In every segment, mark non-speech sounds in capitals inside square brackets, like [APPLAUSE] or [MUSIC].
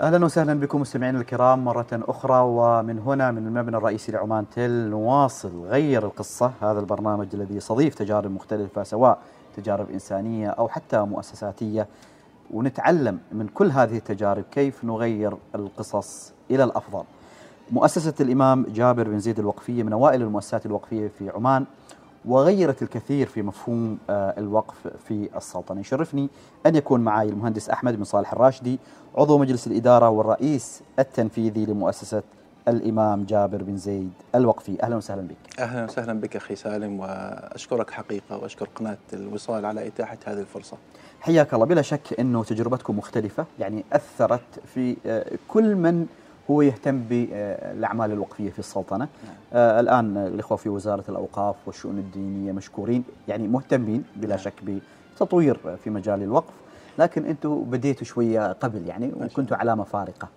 أهلا وسهلا بكم مستمعينا الكرام مرة أخرى ومن هنا من المبنى الرئيسي لعمان تل نواصل غير القصة هذا البرنامج الذي يستضيف تجارب مختلفة سواء تجارب إنسانية أو حتى مؤسساتية ونتعلم من كل هذه التجارب كيف نغير القصص إلى الأفضل. مؤسسة الإمام جابر بن زيد الوقفية من أوائل المؤسسات الوقفية في عمان وغيرت الكثير في مفهوم آه، الوقف في السلطنة. يشرفني أن يكون معي المهندس أحمد بن صالح الراشدي عضو مجلس الإدارة والرئيس التنفيذي لمؤسسة الإمام جابر بن زيد الوقفي. أهلا وسهلا بك. أهلا وسهلا بك أخي سالم وأشكرك حقيقة وأشكر قناة الوصال على إتاحة هذه الفرصة. حياك الله. بلا شك أنه تجربتكم مختلفة يعني أثرت في آه، كل من هو يهتم بالأعمال الوقفية في السلطنة نعم. آه الآن الإخوة في وزارة الأوقاف والشؤون الدينية مشكورين يعني مهتمين بلا نعم. شك بتطوير في مجال الوقف لكن أنتم بديتوا شوية قبل يعني وكنتوا علامة فارقة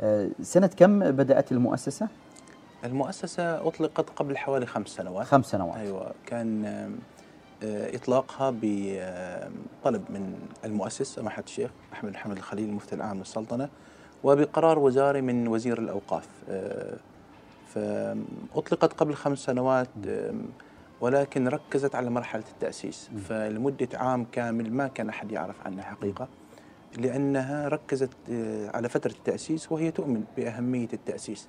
آه سنة كم بدأت المؤسسة؟ المؤسسة أطلقت قبل حوالي خمس سنوات خمس سنوات أيوة كان آه، إطلاقها بطلب من المؤسس سماحة الشيخ أحمد محمد الخليل المفتي العام للسلطنة وبقرار وزاري من وزير الأوقاف. آه، فأطلقت قبل خمس سنوات ولكن ركزت على مرحلة التأسيس. فلمدة عام كامل ما كان أحد يعرف عنها حقيقة لأنها ركزت آه، على فترة التأسيس وهي تؤمن بأهمية التأسيس.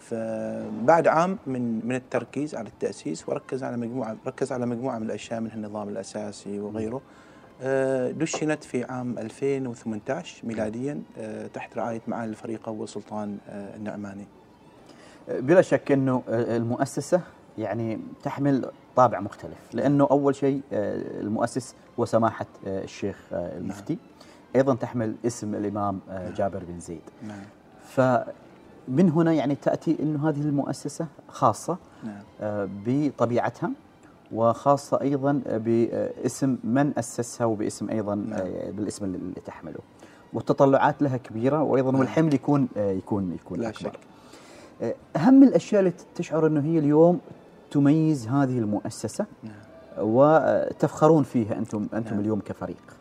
فبعد عام من من التركيز على التأسيس وركز على مجموعة ركز على مجموعة من الأشياء منها النظام الأساسي وغيره دشنت في عام 2018 ميلاديا آه، تحت رعاية معالي الفريق أول سلطان آه، النعماني بلا شك أنه المؤسسة يعني تحمل طابع مختلف لأنه أول شيء المؤسس هو سماحة الشيخ المفتي نعم. أيضا تحمل اسم الإمام نعم. جابر بن زيد نعم. فمن هنا يعني تأتي أنه هذه المؤسسة خاصة نعم. بطبيعتها وخاصة أيضا باسم من أسسها وباسم أيضا نعم. بالاسم اللي تحمله والتطلعات لها كبيرة وأيضا نعم. والحمل يكون يكون يكون لا أكبر شك. آه، أهم الأشياء اللي تشعر أنه هي اليوم تميز هذه المؤسسة نعم. وتفخرون فيها أنتم أنتم نعم. اليوم كفريق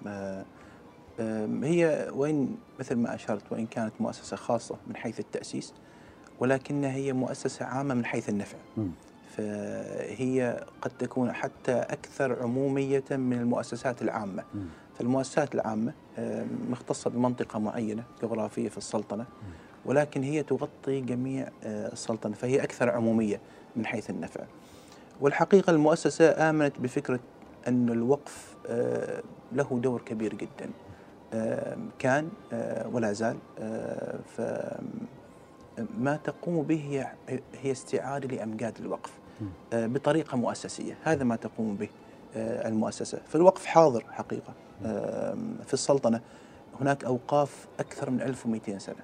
هي وين مثل ما أشرت وإن كانت مؤسسة خاصة من حيث التأسيس ولكنها هي مؤسسة عامة من حيث النفع م. فهي قد تكون حتى أكثر عمومية من المؤسسات العامة. فالمؤسسات العامة مختصة بمنطقة معينة جغرافية في السلطنة ولكن هي تغطي جميع آه، السلطنة فهي أكثر عمومية من حيث النفع. والحقيقة المؤسسة آمنت بفكرة أن الوقف آه، له دور كبير جدا. كان آه، ولا زال فما تقوم به هي استعادة لأمجاد الوقف. آه، بطريقة مؤسسية. هذا ما تقوم به آه، المؤسسة. فالوقف حاضر حقيقة في السلطنة. هناك أوقاف أكثر من 1200 سنة.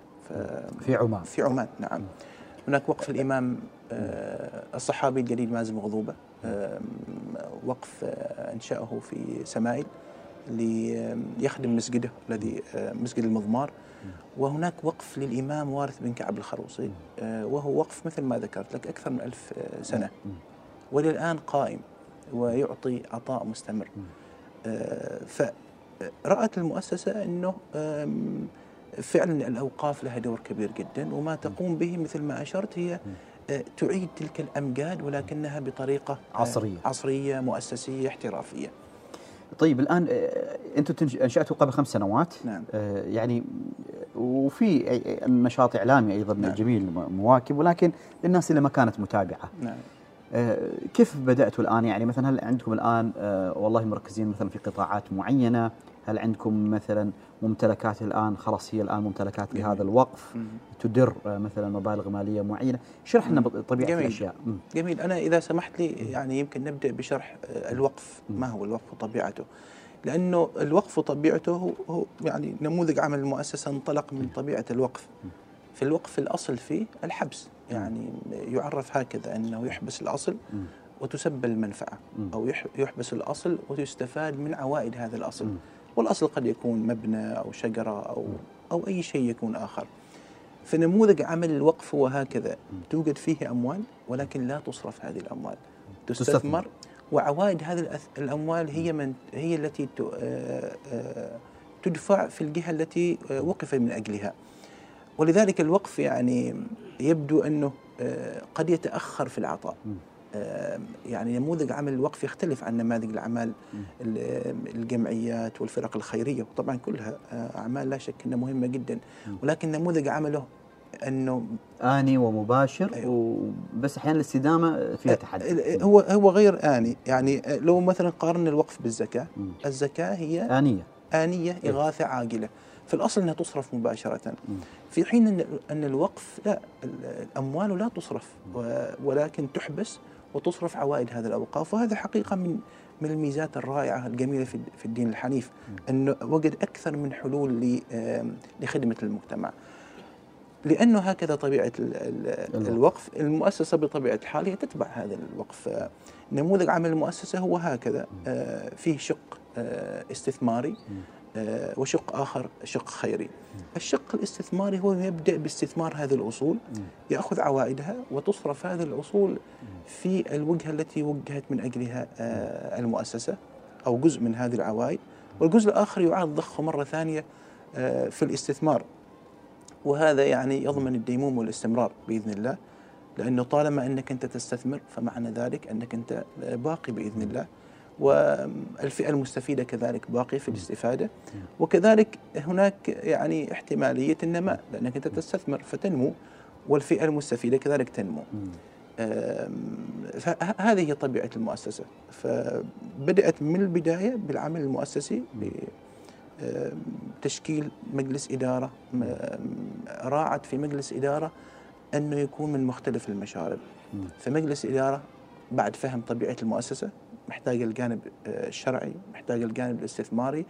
في عمان. في عمان نعم. هناك وقف الإمام آه، الصحابي الجليل مازن غضوبة وقف أنشأه في سمائل ليخدم مسجده الذي مسجد المضمار. وهناك وقف للإمام وارث بن كعب الخروصي آه، وهو وقف مثل ما ذكرت لك أكثر من ألف آه، سنة. وللآن قائم ويعطي عطاء مستمر. آه، فرأت المؤسسة أنه فعلا الأوقاف لها دور كبير جدا وما تقوم به مثل ما أشرت هي تعيد تلك الأمجاد ولكنها بطريقة عصرية. عصرية مؤسسية احترافية. طيب الآن آه، أنتم أنشأتوا قبل خمس سنوات نعم. آه، يعني وفي نشاط إعلامي أيضا نعم. جميل مواكب ولكن للناس اللي ما كانت متابعة نعم. آه، كيف بدأتوا الآن يعني مثلا هل عندكم الآن والله مركزين مثلا في قطاعات معينة هل عندكم مثلا ممتلكات الآن خلاص هي الآن ممتلكات لهذا الوقف. تدر مثلا مبالغ مالية معينة. شرح لنا طبيعة جميل. الأشياء. جميل. أنا إذا سمحت لي يعني يمكن نبدأ بشرح الوقف. ما هو الوقف وطبيعته؟ لأنه الوقف وطبيعته هو يعني نموذج عمل المؤسسه انطلق من طبيعة الوقف. في الوقف الأصل فيه الحبس. يعني يعرف هكذا أنه يحبس الأصل وتسبب المنفعة. أو يحبس الأصل وتستفاد من عوائد هذا الأصل. والأصل قد يكون مبنى أو شجرة أو أو أي شيء يكون آخر. فنموذج عمل الوقف هو هكذا. توجد فيه أموال ولكن لا تصرف هذه الأموال. تستثمر. وعوائد هذه الأموال هي من هي التي آه، آه، تدفع في الجهة التي آه، وقف من أجلها. ولذلك الوقف يعني يبدو أنه آه، قد يتأخر في العطاء. يعني نموذج عمل الوقف يختلف عن نماذج الأعمال مم. ال- الجمعيات والفرق الخيرية وطبعا كلها آه، أعمال لا شك إنها مهمة جدا. ولكن نموذج عمله أنه آني ومباشر أيوه. وبس أحيانا الاستدامة فيها تحدي هو هو غير آني يعني لو مثلا قارن الوقف بالزكاة مم. الزكاة هي آنية آنية إيه. إغاثة عاجلة في الأصل أنها تصرف مباشرة مم. في حين أن الوقف لا ال- الأموال لا تصرف ولكن تحبس وتصرف عوائد هذه الأوقاف وهذا حقيقة من من الميزات الرائعة الجميلة في الدين الحنيف أنه وجد أكثر من حلول لخدمة المجتمع. لأنه هكذا طبيعة ال- ال- الوقف. المؤسسة بطبيعة الحال هي تتبع هذا الوقف. نموذج عمل المؤسسة هو هكذا آه، فيه شق آه، استثماري. وشق آخر شق خيري. الشق الاستثماري هو يبدأ باستثمار هذه الأصول يأخذ عوائدها وتصرف هذه الأصول في الوجهة التي وجهت من أجلها آه، المؤسسة أو جزء من هذه العوائد. والجزء الآخر يعاد ضخه مرة ثانية آه، في الاستثمار. وهذا يعني يضمن الديموم والاستمرار بإذن الله لأنه طالما أنك أنت تستثمر فمعنى ذلك أنك أنت باقي بإذن الله. والفئة المستفيدة كذلك باقية في الاستفادة. وكذلك هناك يعني احتمالية النماء لأنك أنت تستثمر فتنمو والفئة المستفيدة كذلك تنمو. فهذه هي طبيعة المؤسسة. فبدأت من البداية بالعمل المؤسسي بتشكيل مجلس إدارة. راعت في مجلس إدارة أنه يكون من مختلف المشارب. فمجلس إدارة بعد فهم طبيعة المؤسسة محتاج الجانب آه، الشرعي محتاج الجانب الاستثماري.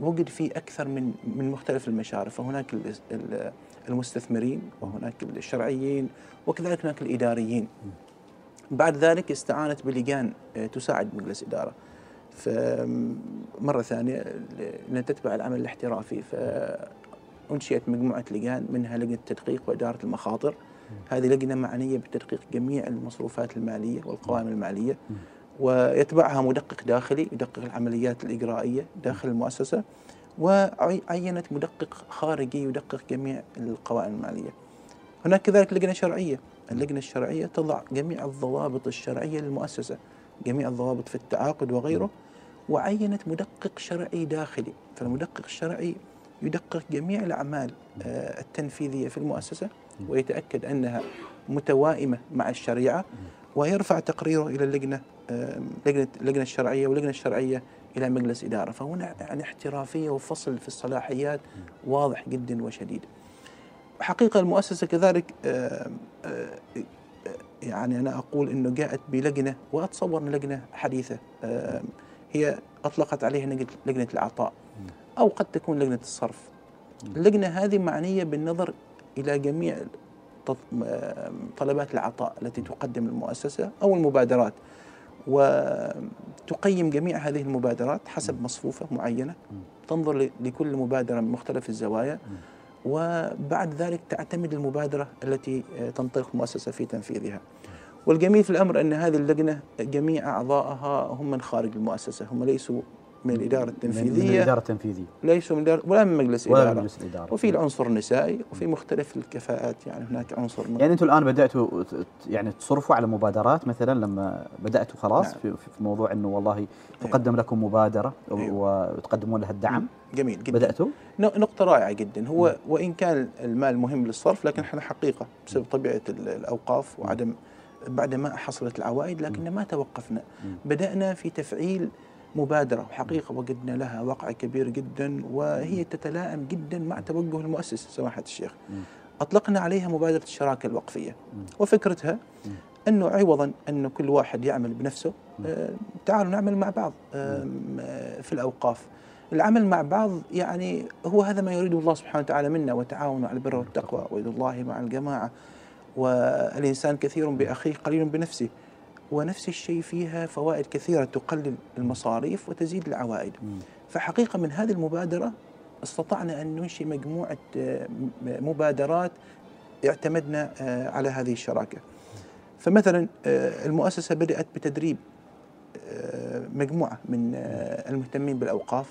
وجد فيه أكثر من من مختلف المشارف. فهناك ال- ال- المستثمرين وهناك الشرعيين وكذلك هناك الإداريين. بعد ذلك استعانت بلجان آه، تساعد مجلس إدارة. فمرة ثانية لأن تتبع العمل الاحترافي فأنشئت مجموعة لجان منها لجنة التدقيق وإدارة المخاطر. هذه لجنة معنية بتدقيق جميع المصروفات المالية والقوائم المالية. ويتبعها مدقق داخلي يدقق العمليات الإجرائية داخل المؤسسة وعينت مدقق خارجي يدقق جميع القوائم المالية. هناك كذلك لجنة شرعية. اللجنة الشرعية تضع جميع الضوابط الشرعية للمؤسسة جميع الضوابط في التعاقد وغيره وعينت مدقق شرعي داخلي. فالمدقق الشرعي يدقق جميع الأعمال آه، التنفيذية في المؤسسة ويتأكد أنها متوائمة مع الشريعة ويرفع تقريره إلى اللجنة لجنة اللجنة الشرعية واللجنة الشرعية إلى مجلس إدارة. فهنا يعني احترافية وفصل في الصلاحيات واضح جدا وشديد. حقيقة المؤسسة كذلك يعني أنا أقول أنه جاءت بلجنة وأتصور لجنة حديثة هي أطلقت عليها لجنة- العطاء أو قد تكون لجنة الصرف. اللجنة هذه معنية بالنظر إلى جميع طلبات العطاء التي تقدم المؤسسة أو المبادرات وتقيم جميع هذه المبادرات حسب مصفوفة معينة. تنظر لكل مبادرة من مختلف الزوايا. وبعد ذلك تعتمد المبادرة التي آه، تنطلق المؤسسة في تنفيذها. والجميل في الأمر أن هذه اللجنة جميع أعضائها هم من خارج المؤسسة هم ليسوا من الإدارة من التنفيذية الاداره التنفيذيه ليسوا من الإدارة ولا من مجلس ولا إدارة. مجلس الاداره وفي العنصر النسائي وفي مختلف الكفاءات. يعني هناك عنصر يعني أنتم الآن بدأتوا ت- ت- يعني تصرفوا على مبادرات مثلا لما بدأتوا خلاص نعم. في, في موضوع إنه والله تقدم لكم مبادرة و- أيوة. وتقدمون لها الدعم. جميل جدا. بدأتوا؟ ن- نقطة رائعة جدا. هو وإن كان المال مهم للصرف لكن إحنا حقيقة بسبب طبيعة ال- الأوقاف وعدم بعد ما حصلت العوائد لكن ما توقفنا. بدأنا في تفعيل مبادرة وحقيقة وجدنا لها وقع كبير جدا وهي تتلائم جدا مع توجه المؤسس سماحة الشيخ. أطلقنا عليها مبادرة الشراكة الوقفية. وفكرتها أنه عوضا أنه كل واحد يعمل بنفسه. آه، تعالوا نعمل مع بعض. آه، في الأوقاف. العمل مع بعض يعني هو هذا ما يريده الله سبحانه وتعالى منا وتعاونوا على البر والتقوى ويد الله مع الجماعة. والإنسان كثير بأخيه قليل بنفسه. ونفس الشيء فيها فوائد كثيرة تقلل المصاريف وتزيد العوائد. فحقيقة من هذه المبادرة استطعنا أن ننشئ مجموعة آه، مبادرات اعتمدنا آه، على هذه الشراكة. فمثلا آه، المؤسسة بدأت بتدريب مجموعة من المهتمين بالأوقاف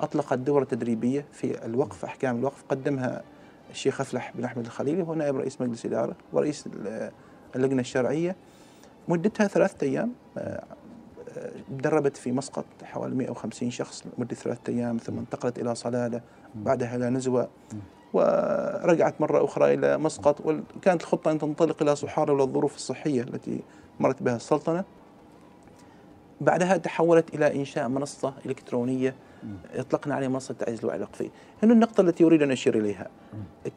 أطلقت دورة تدريبية في الوقف أحكام الوقف قدمها الشيخ أفلح بن أحمد الخليلي وهو نائب رئيس مجلس الإدارة ورئيس ال- اللجنة الشرعية. مدتها ثلاثة أيام آه، آه، دربت في مسقط حوالي 150 شخص لمدة ثلاثة أيام ثم انتقلت إلى صلالة بعدها إلى نزوة ورجعت مرة أخرى إلى مسقط وكانت الخطة أن تنطلق إلى صحارى للظروف الصحية التي مرت بها السلطنة. بعدها تحولت إلى إنشاء منصة إلكترونية اطلقنا عليها منصة تعزيز الوعي الوقفي. هنا النقطة التي اريد أن اشير إليها.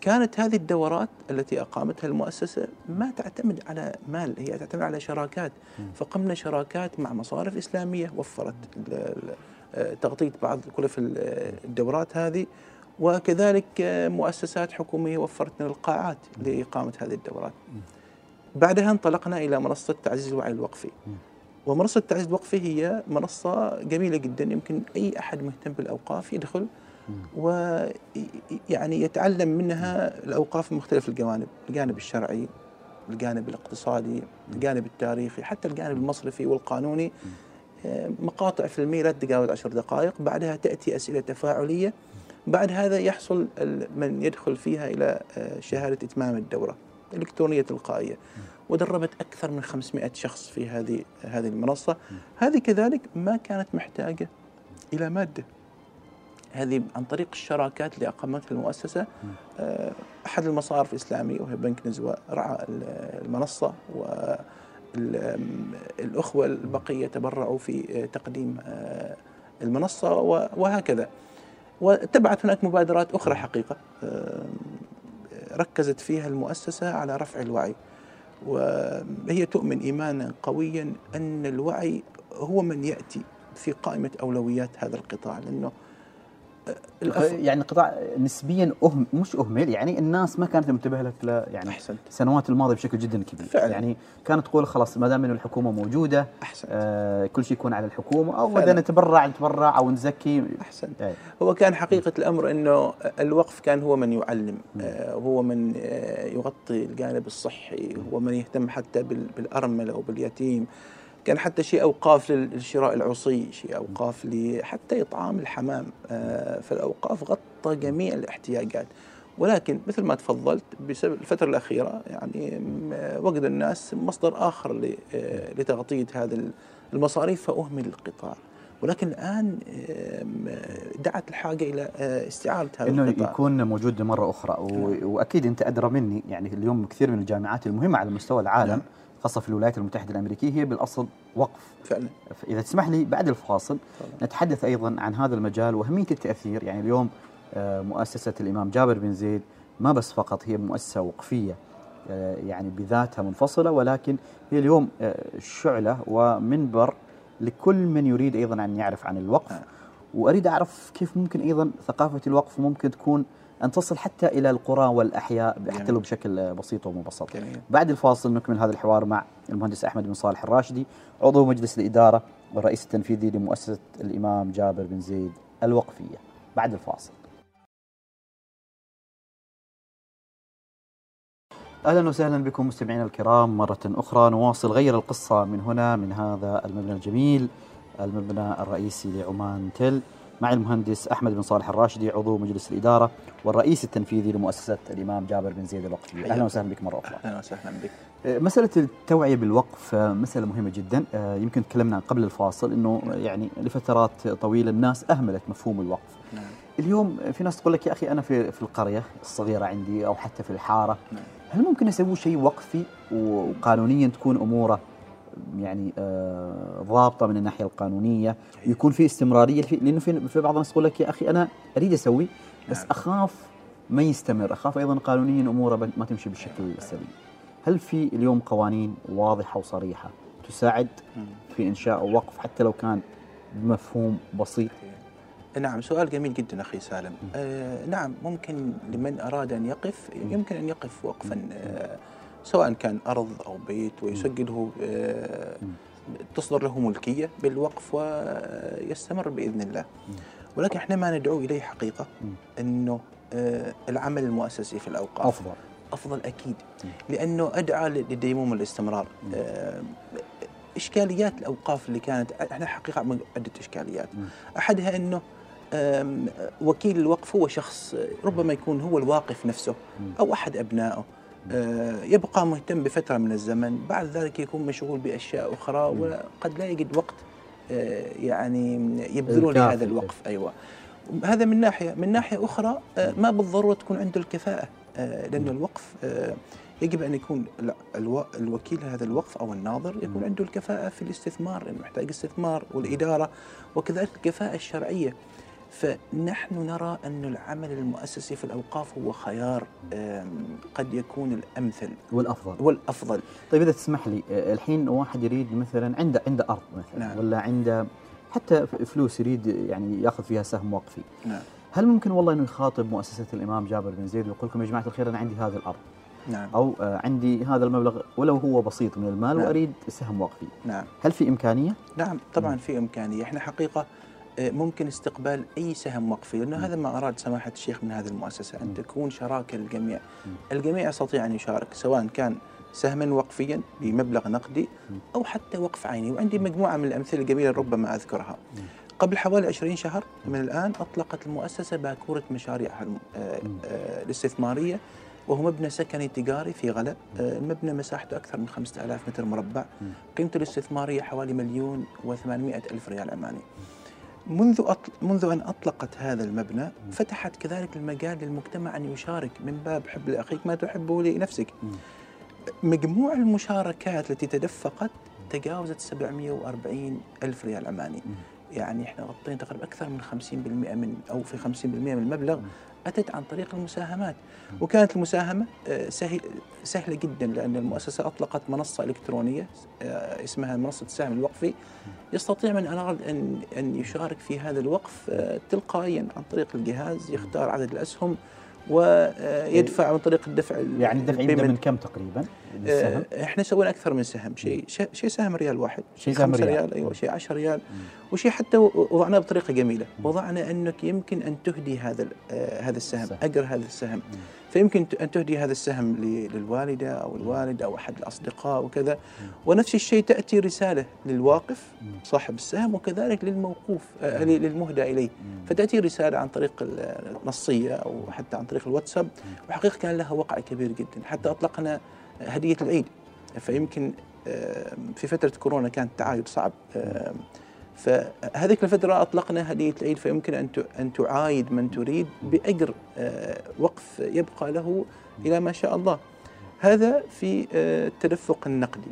كانت هذه الدورات التي أقامتها المؤسسة ما تعتمد على مال هي تعتمد على شراكات فقمنا شراكات مع مصارف إسلامية وفرت تغطية بعض كلف ال- الدورات هذه وكذلك مؤسسات حكومية وفرت لنا القاعات لإقامة هذه الدورات. بعدها انطلقنا إلى منصة تعزيز الوعي الوقفي. ومنصة تعزيز الوقفي هي منصة جميلة جدا. يمكن أي أحد مهتم بالأوقاف يدخل ويعني يتعلم منها الأوقاف من مختلف الجوانب الجانب الشرعي الجانب الاقتصادي الجانب التاريخي حتى الجانب المصرفي والقانوني. آه، مقاطع فيلمية لا تتجاوز عشر دقائق. بعدها تأتي أسئلة تفاعلية. بعد هذا يحصل من يدخل فيها إلى آه، شهادة إتمام الدورة إلكترونية تلقائية. ودربت أكثر من 500 شخص في هذه هذه المنصة. هذه كذلك ما كانت محتاجة إلى مادة. هذه عن طريق الشراكات اللي أقامتها المؤسسة. آه، أحد المصارف الإسلامية وهي بنك نزوة رعى ال- المنصة والأخوة البقية تبرعوا في آه، تقديم آه، المنصة و- وهكذا. وتبعت هناك مبادرات أخرى حقيقة ركزت فيها المؤسسة على رفع الوعي. وهي تؤمن إيمانا قويا أن الوعي هو من يأتي في قائمة أولويات هذا القطاع لأنه. يعني قطاع نسبيا أهم مش أهمل يعني الناس ما كانت منتبهة له ل- يعني أحسنت السنوات الماضية بشكل جدا كبير. فعلا. يعني كانت تقول خلاص ما دام إنه الحكومة موجودة أحسنت. آه كل شيء يكون على الحكومة أو. بدنا نتبرع نتبرع أو نزكي. أحسنت. يعني هو كان حقيقة الأمر أنه الوقف كان هو من يعلم آه، هو من آه، يغطي الجانب الصحي هو من يهتم حتى بال- بالأرملة وباليتيم. كان حتى شيء أوقاف لل- للشراء العصي شيء أوقاف حتى إطعام الحمام آه، فالأوقاف غطى جميع الاحتياجات. ولكن مثل ما تفضلت بسبب الفترة الأخيرة يعني وجد الناس مصدر آخر آه، لتغطية هذا المصاريف فأهمل القطاع. ولكن الآن دعت الحاجة إلى آه، استعادة هذا إنه القطاع. يكون موجود مره أخرى و... وأكيد أنت أدرى مني يعني اليوم كثير من الجامعات المهمة على مستوى العالم نعم. خاصة في الولايات المتحدة الأمريكية هي بالأصل وقف فعلا إذا تسمح لي بعد الفاصل تفضل. نتحدث أيضا عن هذا المجال وأهمية التأثير يعني اليوم آه، مؤسسة الإمام جابر بن زيد ما بس فقط هي مؤسسة وقفية آه، يعني بذاتها منفصلة ولكن هي اليوم آه، شعلة ومنبر لكل من يريد أيضا أن يعرف عن الوقف. وأريد أعرف كيف ممكن أيضا ثقافة الوقف ممكن تكون أن تصل حتى إلى القرى والأحياء حتى. لو بشكل بسيط ومبسط. جميل. بعد الفاصل نكمل هذا الحوار مع المهندس أحمد بن صالح الراشدي عضو مجلس الإدارة والرئيس التنفيذي لمؤسسة الإمام جابر بن زيد الوقفية. بعد الفاصل. أهلا وسهلا بكم مستمعينا الكرام. مرة أخرى نواصل غير القصة من هنا من هذا المبنى الجميل المبنى الرئيسي لعمان تل. مع المهندس أحمد بن صالح الراشدي عضو مجلس الإدارة والرئيس التنفيذي لمؤسسة الإمام جابر بن زيد الوقفيه أهلا حياك. وسهلا بك مرة أخرى. أهلا وسهلا بك مسألة التوعية بالوقف آه، مسألة مهمة جدا آه، يمكن تكلمنا قبل الفاصل أنه يعني لفترات طويلة الناس أهملت مفهوم الوقف نعم اليوم في ناس تقول لك يا أخي أنا في في القرية الصغيرة عندي أو حتى في الحارة نعم. هل ممكن أسوي شيء وقفي وقانونيا تكون أموره يعني آه، ضابطة من الناحية القانونية. ويكون في استمرارية في- لأنه في في بعض الناس تقول لك يا أخي أنا أريد أسوي بس نعم. أخاف ما يستمر. أخاف أيضا قانونيا أموره ما تمشي بالشكل السليم. هل في اليوم قوانين واضحة وصريحة تساعد. في إنشاء وقف حتى لو كان بمفهوم بسيط؟ نعم سؤال جميل جدا أخي سالم. آه نعم ممكن لمن أراد أن يقف يمكن أن يقف وقفا آه سواء كان أرض أو بيت ويسجله آه تصدر له ملكية بالوقف ويستمر بإذن الله. ولكن إحنا ما ندعو إليه حقيقة. أنه آه العمل المؤسسي في الأوقاف. أفضل. أفضل أكيد. مم. لأنه أدعى لديموم الاستمرار. مم. آه، إشكاليات الأوقاف اللي كانت إحنا حقيقة عندنا عده إشكاليات. مم. أحدها إنه أم، وكيل الوقف هو شخص ربما يكون هو الواقف نفسه أو أحد أبنائه. آه، يبقى مهتم بفترة من الزمن بعد ذلك يكون مشغول بأشياء أخرى وقد لا يجد وقت آه، يعني يبذله. لهذا الوقف. أيوه. هذا من ناحية من ناحية أخرى آه، ما بالضرورة تكون عنده الكفاءة آه، لأن الوقف آه، يجب أن يكون الوكيل هذا الوقف أو الناظر يكون عنده الكفاءة في الاستثمار لأنه محتاج استثمار والإدارة وكذلك الكفاءة الشرعية. فنحن نرى أن العمل المؤسسي في الأوقاف هو خيار قد يكون الأمثل. والأفضل. والأفضل. طيب إذا تسمح لي آه، الحين واحد يريد مثلا عنده عنده أرض مثلا نعم. ولا عنده حتى فلوس يريد يعني يأخذ فيها سهم وقفي. نعم. هل ممكن والله إنه يخاطب مؤسسة الإمام جابر بن زيد ويقول لكم يا جماعة الخير أنا عندي هذه الأرض. نعم. أو آه، عندي هذا المبلغ ولو هو بسيط من المال نعم. وأريد سهم وقفي. نعم. هل في إمكانية؟ نعم طبعا في إمكانية. إحنا حقيقة آه، ممكن استقبال أي سهم وقفي لأنه هذا ما أراد سماحة الشيخ من هذه المؤسسة أن تكون شراكة للجميع. الجميع يستطيع أن يشارك سواء كان سهما وقفيا بمبلغ نقدي أو حتى وقف عيني. وعندي مجموعة من الأمثلة الجميلة ربما أذكرها. قبل حوالي 20 شهر من الآن أطلقت المؤسسة باكورة مشاريعها آه، آه، الاستثمارية وهو مبنى سكني تجاري في غلا آه، المبنى مساحته أكثر من 5000 متر مربع. قيمته الاستثمارية حوالي مليون و800 ألف ريال عماني منذ أطل... منذ أن أطلقت هذا المبنى فتحت كذلك المجال للمجتمع أن يشارك من باب حب لأخيك ما تحبه لنفسك. مجموع المشاركات التي تدفقت تجاوزت 740 ألف ريال عماني يعني إحنا غطينا تقريبا أكثر من 50% من أو في 50% من المبلغ. أتت عن طريق المساهمات. وكانت المساهمة آه، سهل سهلة جدا لأن المؤسسة أطلقت منصة إلكترونية آه، اسمها منصة السهم الوقفي. يستطيع من أراد أن أن يشارك في هذا الوقف آه، تلقائيا عن طريق الجهاز يختار عدد الأسهم ويدفع عن طريق الدفع يعني الدفع. من كم تقريبا؟ للسهم؟ آه، إحنا سوينا أكثر من سهم. شيء شيء- سهم ريال واحد. شيء سهم ريال. ريال أيوه شيء 10 ريال. وشيء حتى وضعناه بطريقة جميلة. وضعنا أنك يمكن أن تهدي هذا آه، هذا السهم. أجر هذا السهم. فيمكن أن تهدي هذا السهم للوالدة أو الوالد أو أحد الأصدقاء وكذا. ونفس الشيء تأتي رسالة للواقف صاحب السهم وكذلك للموقوف آه، للمهدى إليه. فتأتي رسالة عن طريق النصية أو حتى عن طريق الواتساب. وحقيقة كان لها وقع كبير جدا. حتى أطلقنا هدية العيد. فيمكن في فترة كورونا كان التعايد صعب. فهذيك الفترة أطلقنا هدية العيد فيمكن أن أن تعايد من تريد بأجر آه، وقف يبقى له إلى ما شاء الله. هذا في آه، التدفق النقدي.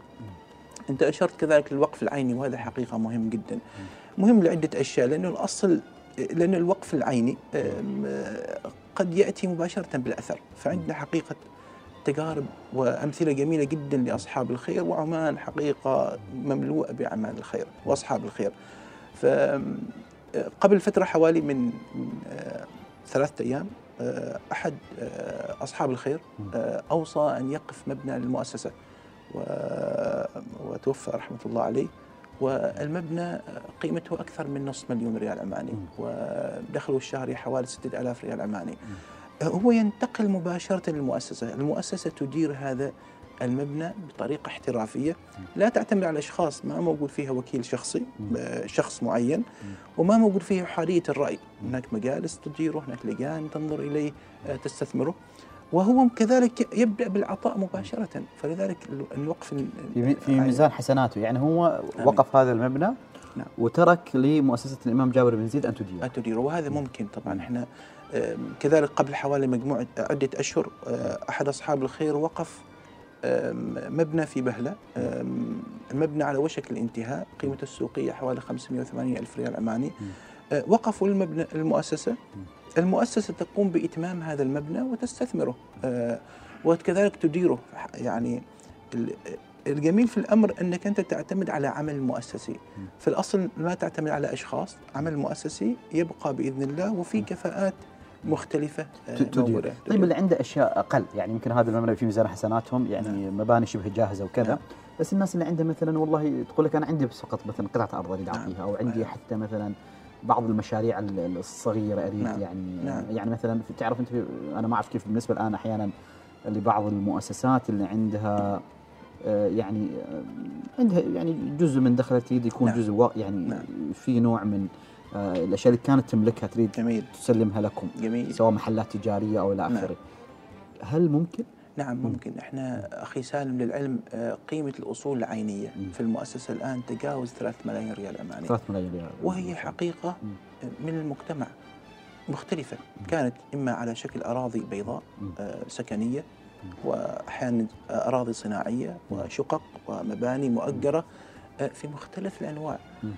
أنت أشرت كذلك للوقف العيني وهذا حقيقة مهم جدا. مهم لعدة أشياء لأنه الأصل لأن الوقف العيني قد يأتي مباشرة بالأثر. فعندنا حقيقة تجارب وأمثلة جميلة جدا لأصحاب الخير وعمان حقيقة مملوءة بأعمال الخير وأصحاب الخير. فقبل فترة حوالي من آه، ثلاثة أيام آه، أحد آه، أصحاب الخير أوصى أن يقف مبنى للمؤسسة وتوفى رحمة الله عليه. والمبنى قيمته أكثر من نصف مليون ريال عماني ودخله الشهري حوالي ستة ألاف ريال عماني هو ينتقل مباشرة للمؤسسة. المؤسسة تدير هذا المبنى بطريقة احترافية. لا تعتمد على أشخاص ما موجود فيها وكيل شخصي آه، شخص معين وما موجود فيه حرية الرأي. هناك مجالس تديره هناك لجان تنظر إليه آه، تستثمره. وهو كذلك يبدأ بالعطاء مباشرة. فلذلك ال- الوقف ال- في. ميزان حسناته. يعني هو. وقف هذا المبنى نعم. وترك لمؤسسة الإمام جابر بن زيد أن تديره تديره وهذا ممكن طبعا. إحنا كذلك قبل حوالي مجموعة عدة أشهر آه، أحد أصحاب الخير وقف مبنى في بهلة. آم، المبنى على وشك الانتهاء قيمته السوقية حوالي 580 ألف ريال عماني آه، وقفوا المبنى المؤسسة. المؤسسة تقوم بإتمام هذا المبنى وتستثمره. آه، وكذلك تديره. يعني ال- الجميل في الأمر أنك أنت تعتمد على عمل مؤسسي. في الأصل ما تعتمد على أشخاص. عمل مؤسسي يبقى بإذن الله وفي كفاءات مختلفة آه، موجودة. طيب اللي عنده أشياء أقل يعني يمكن هذا المبنى في ميزان حسناتهم يعني مباني شبه جاهزة وكذا نعم. بس الناس اللي عنده مثلا والله تقول لك أنا عندي بس فقط مثلا قطعة أرض أريد نعم. أعطيها أو عندي نعم. حتى مثلا بعض المشاريع ال- الصغيرة أريد نعم. يعني نعم. يعني مثلا تعرف أنت أنا ما أعرف كيف بالنسبة الآن أحيانا لبعض المؤسسات اللي عندها آه، يعني آه، عندها يعني جزء من دخل اليد يكون نعم. جزء يعني نعم. في نوع من الأشياء اللي كانت تملكها تريد جميل تسلمها لكم جميل سواء محلات تجارية أو إلى نعم. آخره هل ممكن؟ نعم ممكن إحنا أخي سالم للعلم آه، قيمة الأصول العينية مم. في المؤسسة الآن تجاوز 3 ملايين ريال عماني 3 ملايين ريال وهي حقيقة مم. من المجتمع مختلفة كانت إما على شكل أراضي بيضاء مم. آه، سكنية وأحيانا أراضي صناعية وشقق ومباني مؤجرة آه، في مختلف الأنواع مم. آه،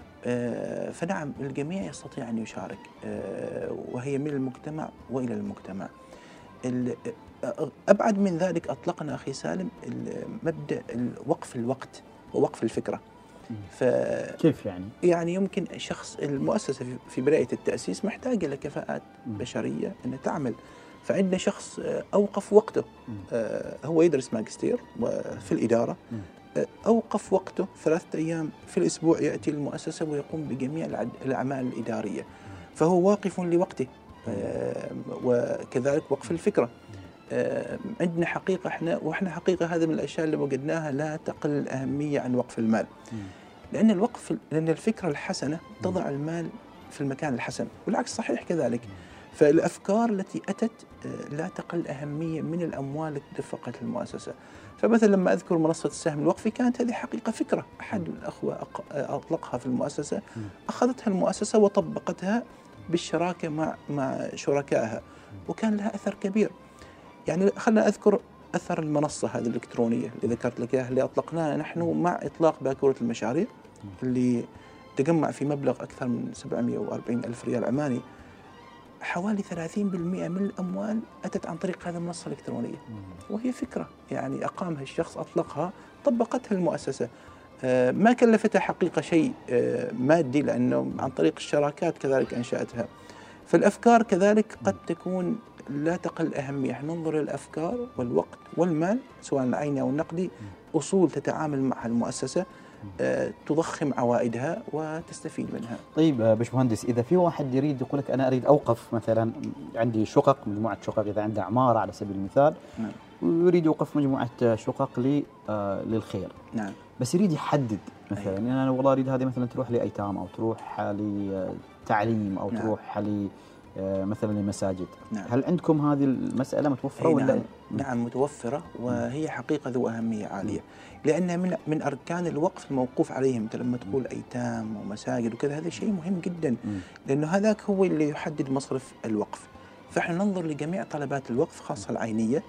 فنعم الجميع يستطيع أن يشارك آه، وهي من المجتمع وإلى المجتمع ال- آه، أبعد من ذلك أطلقنا أخي سالم ال- وقف الوقت ووقف الفكرة مم. ف كيف يعني؟ يعني يمكن شخص المؤسسة في- بدايه التأسيس محتاجة لكفاءات. بشرية انها تعمل فعندنا شخص آه، أوقف وقته. آه، هو يدرس ماجستير في الإدارة أوقف وقته ثلاثة أيام في الأسبوع يأتي المؤسسة ويقوم بجميع الأعمال الإدارية. فهو واقف لوقته. آه، وكذلك وقف الفكرة. آه، عندنا حقيقة إحنا وإحنا حقيقة هذا من الأشياء اللي وجدناها لا تقل اهميه عن وقف المال. لأن الوقف لأن الفكرة الحسنة تضع المال في المكان الحسن. والعكس صحيح كذلك. فالأفكار التي أتت آه، لا تقل أهمية من الأموال التي دفقت المؤسسة. فمثلا لما أذكر منصة السهم الوقفي كانت هذه حقيقة فكرة. أحد الأخوة أطلقها في المؤسسة أخذتها المؤسسة وطبقتها بالشراكة مع مع شركائها وكان لها أثر كبير. يعني خلنا أذكر أثر المنصة هذه الإلكترونية اللي ذكرت لك إياها اللي أطلقناها نحن مع إطلاق باكورة المشاريع اللي تجمع في مبلغ أكثر من 740 ألف ريال عماني حوالي 30% من الأموال أتت عن طريق هذه المنصة الإلكترونية. وهي فكرة يعني أقامها الشخص أطلقها طبقتها المؤسسة. آه، ما كلفتها حقيقة شيء آه، مادي لأنه عن طريق الشراكات كذلك أنشأتها. فالأفكار كذلك قد تكون لا تقل أهمية. إحنا ننظر للأفكار والوقت والمال سواء العيني أو النقدي أصول تتعامل معها المؤسسة. آه، تضخم عوائدها وتستفيد منها طيب آه، باشمهندس إذا في واحد يريد يقول لك أنا أريد أوقف مثلا عندي شقق مجموعة شقق إذا عنده عمارة على سبيل المثال نعم. ويريد يوقف مجموعة شقق لي آه، للخير نعم بس يريد يحدد مثلا أيوة. يعني أنا والله أريد هذه مثلا تروح لايتام أو تروح لتعليم أو نعم. تروح ل مثلا لمساجد نعم. هل عندكم هذه المسألة متوفرة أي ولا نعم, نعم متوفرة وهي حقيقة ذو أهمية عالية. لأنها من من أركان الوقف الموقوف عليهم أنت لما تقول أيتام ومساجد وكذا هذا شيء مهم جدا. لأنه هذاك هو اللي يحدد مصرف الوقف. فإحنا ننظر لجميع طلبات الوقف خاصة العينية.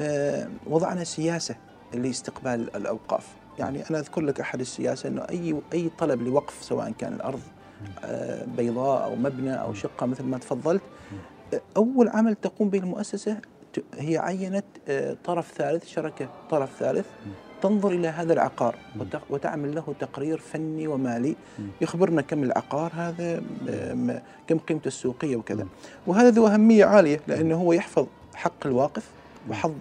آه وضعنا سياسة لاستقبال الأوقاف. يعني أنا أذكر لك أحد السياسة أنه أي أي طلب لوقف سواء كان الأرض آه بيضاء أو مبنى أو شقة مثل ما تفضلت. آه، أول عمل تقوم به المؤسسة هي عينت آه، طرف ثالث شركة طرف ثالث تنظر إلى هذا العقار وت- وتعمل له تقرير فني ومالي يخبرنا كم العقار هذا آه، كم قيمته السوقية وكذا. وهذا ذو أهمية عالية لأنه هو يحفظ حق الواقف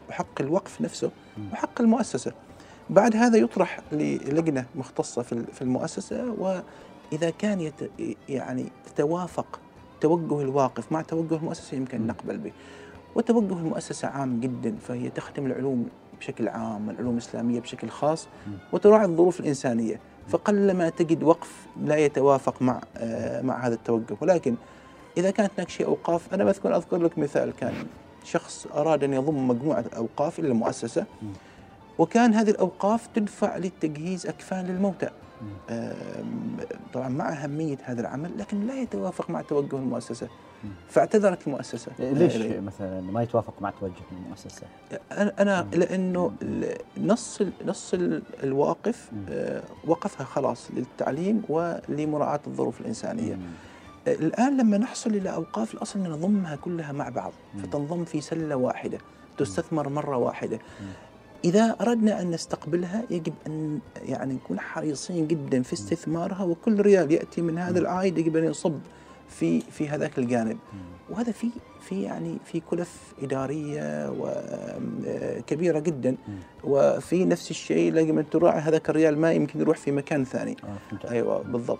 وحق الوقف نفسه وحق المؤسسة. بعد هذا يطرح للجنة مختصة في المؤسسة وإذا كان يت يعني تتوافق توجه الواقف مع توجه المؤسسة يمكن نقبل به. وتوجه المؤسسة عام جدا فهي تخدم العلوم بشكل عام والعلوم الإسلامية بشكل خاص وتراعي الظروف الإنسانية. فقلما تجد وقف لا يتوافق مع آه، مع هذا التوجه. ولكن إذا كانت هناك شيء أوقاف أنا مثلا أذكر لك مثال. كان شخص أراد أن يضم مجموعة أوقاف إلى المؤسسة وكان هذه الأوقاف تدفع لتجهيز أكفان للموتى. طبعا مع أهمية هذا العمل لكن لا يتوافق مع توجه المؤسسة فاعتذرت المؤسسة ليش إليه. مثلا ما يتوافق مع توجه المؤسسة؟ أنا أنا لأنه ال- نص نص ال- الواقف. آه، وقفها خلاص للتعليم ولمراعاة الظروف الإنسانية مم. آه، الآن لما نحصل إلى أوقاف الأصل ان نضمها كلها مع بعض. فتنضم في سلة واحدة تستثمر مرة واحدة إذا أردنا أن نستقبلها يجب أن يعني نكون حريصين جدا في استثمارها وكل ريال يأتي من هذا العائد يجب أن يصب في في هذاك الجانب. وهذا في في يعني في كلف إدارية وكبيره جدا. وفي نفس الشيء أن تراعي هذاك الريال ما يمكن يروح في مكان ثاني. آه،. أيوه بالضبط.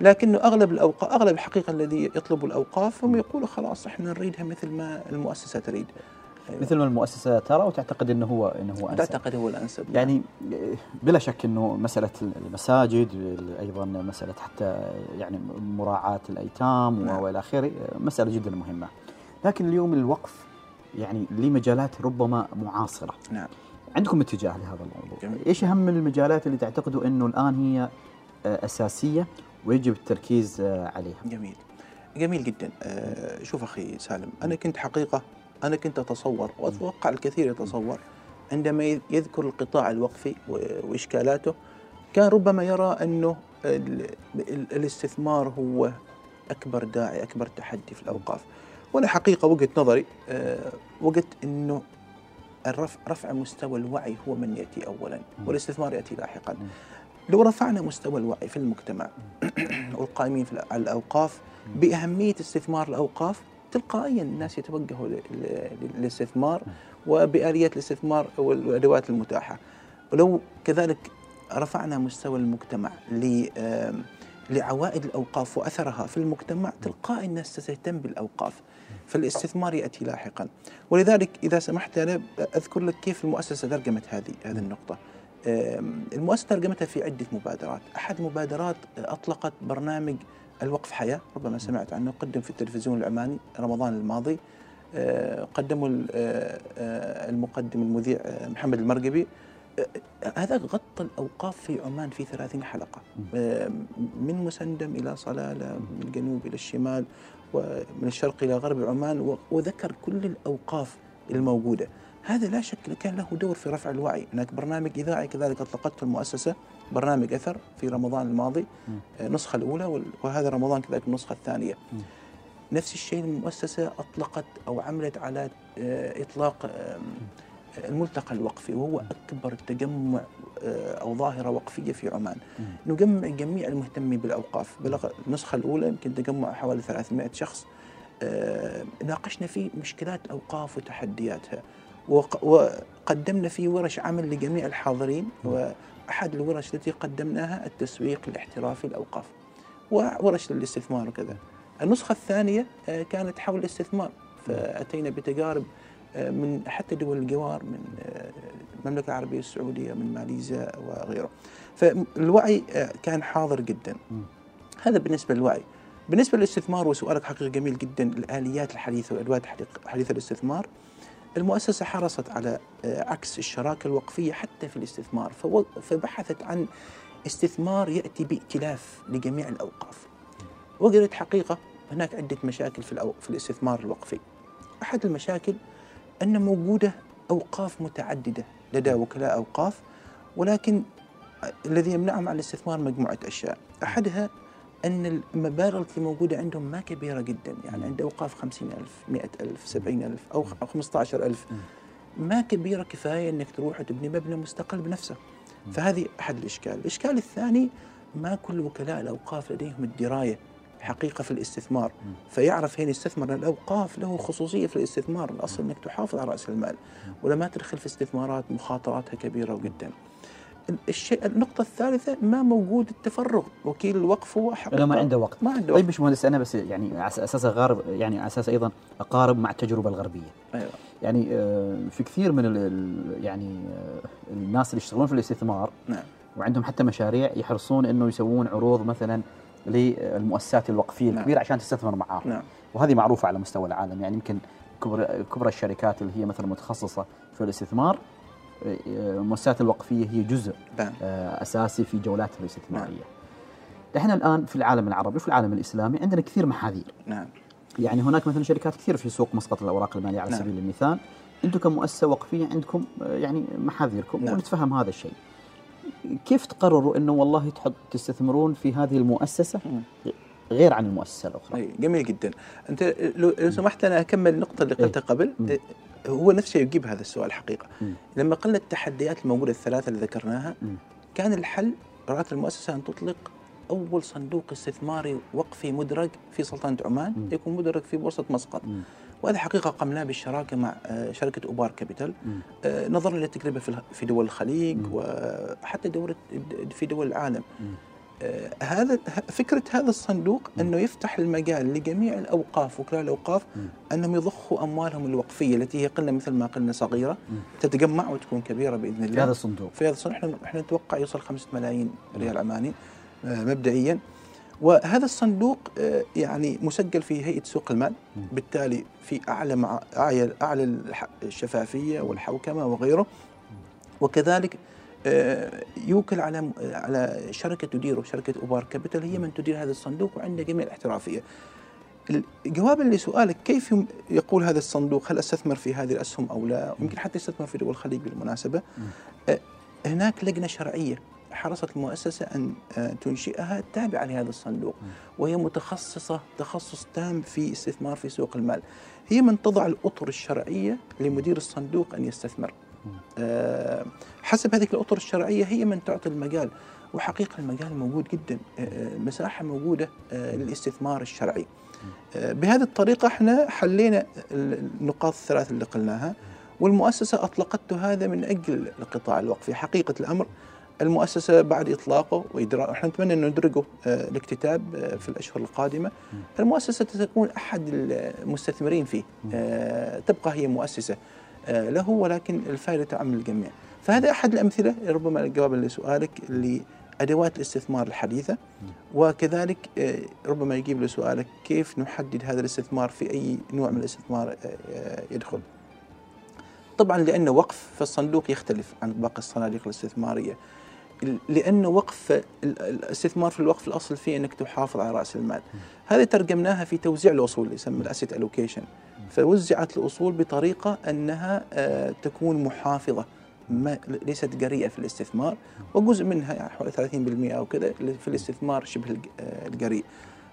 لكنه أغلب الاوقاف أغلب الحقيقة الذي يطلبوا الأوقاف هم يقولوا خلاص إحنا نريدها مثل ما المؤسسة تريد. مثل ما المؤسسة ترى وتعتقد إنه هو إنه هو أنسب. تعتقد هو الأنسب يعني بلا شك إنه مسألة المساجد أيضا مسألة حتى يعني مراعاة الأيتام نعم. وإلى آخره مسألة جدا مهمة. لكن اليوم الوقف يعني لمجالات ربما معاصرة. نعم. عندكم اتجاه لهذا الموضوع. جميل. إيش أهم المجالات اللي تعتقدوا إنه الآن هي أساسية ويجب التركيز عليها؟ جميل. جميل جدا. آه، شوف أخي سالم أنا كنت حقيقة أنا كنت اتصور وأتوقع الكثير يتصور. عندما يذكر القطاع الوقفي و- وإشكالاته كان ربما يرى ال- الاستثمار هو أكبر داعي أكبر تحدي في الأوقاف. وأنا حقيقة وجهة نظري آه، وجدت أنه الرفع رفع مستوى الوعي هو من يأتي اولا والاستثمار يأتي لاحقا. لو رفعنا مستوى الوعي في المجتمع [COUGHS] والقائمين على الأوقاف بأهمية استثمار الأوقاف تلقائيا الناس يتوجهوا للاستثمار وبآليات الاستثمار والأدوات المتاحة. ولو كذلك رفعنا مستوى المجتمع لعوائد الأوقاف وأثرها في المجتمع تلقائي الناس ستهتم بالأوقاف فالاستثمار يأتي لاحقا. ولذلك إذا سمحت أنا أذكر لك كيف المؤسسة ترجمت هذه هذه النقطة. آم، المؤسسة ترجمتها في عدة مبادرات. أحد المبادرات أطلقت برنامج الوقف حياة ربما سمعت عنه قدم في التلفزيون العماني رمضان الماضي آه، قدمه ال- آه، آه، المقدم المذيع محمد المرقبي. هذا غطى الأوقاف في عمان في 30 حلقة. من مسندم إلى صلالة من الجنوب إلى الشمال ومن الشرق إلى غرب عمان وذكر كل الأوقاف الموجودة. هذا لا شك كان له دور في رفع الوعي. هناك برنامج إذاعي كذلك أطلقته المؤسسة برنامج أثر في رمضان الماضي آه، النسخة الأولى وهذا رمضان كذلك النسخة الثانية. نفس الشيء المؤسسة أطلقت أو عملت على آه، إطلاق آم، الملتقى الوقفي وهو أكبر تجمع آه، أو ظاهرة وقفية في عمان. نجمع جميع المهتمين بالأوقاف. بلغ النسخة الأولى يمكن تجمع حوالي 300 شخص آه، ناقشنا فيه مشكلات الأوقاف وتحدياتها. وقدمنا فيه ورش عمل لجميع الحاضرين وأحد الورش التي قدمناها التسويق الاحترافي للأوقاف وورش للاستثمار وكذا. النسخة الثانية آه، كانت حول الاستثمار. فأتينا بتجارب آه، من حتى دول الجوار من آه، المملكة العربية السعودية من ماليزيا وغيره. فالوعي كان حاضر جدا. هذا بالنسبة للوعي. بالنسبة للاستثمار وسؤالك حقيقة جميل جدا الآليات الحديثة والأدوات الحديث- حديثة الاستثمار. المؤسسة حرصت على آه، عكس الشراكة الوقفية حتى في الاستثمار فبحثت عن استثمار يأتي بائتلاف لجميع الأوقاف. وجدت حقيقة هناك عدة مشاكل في, الأو... في الاستثمار الوقفي. أحد المشاكل أن موجودة أوقاف متعددة لدى وكلاء أوقاف ولكن الذي يمنعهم عن الاستثمار مجموعة أشياء. أحدها أن المبالغ التي موجودة عندهم ما كبيرة جدا. يعني عند أوقاف خمسين ألف مئة ألف سبعين ألف أو خمسة عشر ألف. ما كبيرة كفاية أنك تروح وتبني مبنى مستقل بنفسه. فهذه أحد الإشكال. الإشكال الثاني ما كل وكلاء الأوقاف لديهم الدراية حقيقة في الاستثمار. فيعرف هنا يستثمر الأوقاف له خصوصية في الاستثمار. الأصل أنك تحافظ على رأس المال. ولا ما تدخل في استثمارات مخاطراتها كبيرة جدا. الشيء النقطة الثالثة ما موجود التفرغ. وكيل الوقف هو حقيقة. ما عنده وقت. ما عنده طيب وقت. باشمهندس أنا بس يعني على أساس اغارب يعني على أساس أيضا أقارب مع التجربة الغربية. أيوة. يعني آه، في كثير من ال- يعني آه، الناس اللي يشتغلون في الاستثمار نعم. وعندهم حتى مشاريع يحرصون إنه يسوون عروض مثلا للمؤسسات الوقفية نعم. الكبيرة عشان تستثمر معاهم. نعم. وهذه معروفة على مستوى العالم. يعني يمكن كبرى كبرى الشركات اللي هي مثلا متخصصة في الاستثمار المؤسسات الوقفية هي جزء نعم آه، أساسي في جولاتها الاستثماريه. إحنا الآن في العالم العربي وفي العالم الإسلامي عندنا كثير محاذير، نعم يعني هناك مثلا شركات كثير في سوق مسقط الأوراق المالية على نعم. سبيل المثال، أنتم كمؤسسة وقفية عندكم آه، يعني محاذيركم نعم. ونتفهم هذا الشيء. كيف تقرروا إنه والله تحط تستثمرون في هذه المؤسسة مم. غير عن المؤسسة الأخرى؟ أي جميل جدا أنت لو, سمحت أنا أكمل النقطه اللي قلتها قبل مم. إيه، هو نفس الشيء يجيب هذا السؤال حقيقة مم. لما قلنا التحديات الموجودة الثلاثة اللي ذكرناها مم. كان الحل رأت المؤسسة أن تطلق أول صندوق استثماري وقفي مدرج في سلطنة عمان مم. يكون مدرج في بورصة مسقط مم. وهذا حقيقة قمناه بالشراكة مع آه، شركة أوبار كابيتال. آه، نظرا للتجربة في دول الخليج. وحتى دول في دول العالم مم. آه، هذا فكرة هذا الصندوق أنه يفتح المجال لجميع الأوقاف وكلاء الأوقاف. أنهم يضخوا أموالهم الوقفية التي هي قلنا مثل ما قلنا صغيرة. تتجمع وتكون كبيرة بإذن في الله. هذا الصندوق. في هذا الصندوق. إحنا إحنا نتوقع يوصل 5 ملايين ريال عماني آه، مبدئيا. وهذا الصندوق آه، يعني مسجل في هيئة سوق المال. بالتالي في أعلى مع أعلى الشفافية والحوكمة وغيره. وكذلك يوكل على على شركة تديره شركه Ubhar Capital هي من تدير هذا الصندوق وعندها جميع الاحترافية. ال- جوابا لسؤالك كيف يقول هذا الصندوق هل أستثمر في هذه الأسهم أو لا؟ ويمكن حتى يستثمر في دول الخليج بالمناسبة. هناك لجنة شرعية حرصت المؤسسة أن آه، تنشئها تابعة لهذا الصندوق وهي متخصصة تخصص تام في استثمار في سوق المال. هي من تضع الأطر الشرعية لمدير الصندوق أن يستثمر. آه، حسب هذه الأطر الشرعية هي من تعطي المجال وحقيقة المجال موجود جدا آه، آه، مساحة موجودة للاستثمار الشرعي. بهذه الطريقة إحنا حلينا النقاط الثلاث اللي قلناها والمؤسسة أطلقته هذا من أجل القطاع الوقفي. حقيقة الأمر المؤسسة بعد إطلاقه وإدراء إحنا نتمنى أن ندرجه الاكتتاب في الأشهر القادمة. المؤسسة ستكون أحد المستثمرين فيه تبقى هي مؤسسة. له ولكن الفائدة تعم الجميع. فهذا أحد الأمثلة ربما جوابا لسؤالك لأدوات الاستثمار الحديثة. وكذلك آه، ربما يجيب لسؤالك كيف نحدد هذا الاستثمار في أي نوع من الاستثمار آه، آه، يدخل؟ طبعا لأنه وقف فالصندوق يختلف عن باقي الصناديق الاستثمارية. ال- لأنه وقف ال- الاستثمار في الوقف الأصل فيه أنك تحافظ على رأس المال. هذه ترجمناها في توزيع الأصول اللي يسمى الأسيت ألوكيشن فوزعت الأصول بطريقة أنها آه، تكون محافظة ما ليست جريئة في الاستثمار وجزء منها يعني حوالي 30% أو كذا في الاستثمار شبه آه، الجريء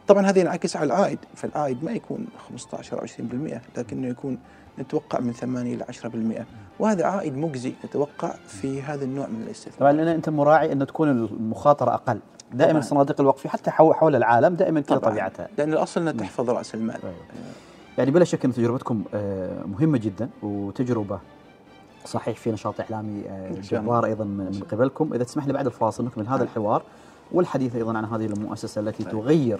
طبعا هذا ينعكس على العائد فالعائد ما يكون 15 أو 20% لكنه يكون نتوقع من 8 إلى 10% وهذا عائد مجزي نتوقع في هذا النوع من الاستثمار طبعا لأن أنت مراعي أن تكون المخاطرة أقل دائما. صناديق الوقف حتى حول العالم دائما كذا. طبيعتها لأن الأصل أنها تحفظ رأس المال طيب. يعني بلا شك أن تجربتكم آه، مهمة جدا وتجربة صحيح في نشاط إعلامي آه،. جبار أيضا من قبلكم إذا تسمح لي بعد الفاصل نكمل هذا نعم. الحوار والحديث أيضا عن هذه المؤسسة التي طيب. تغير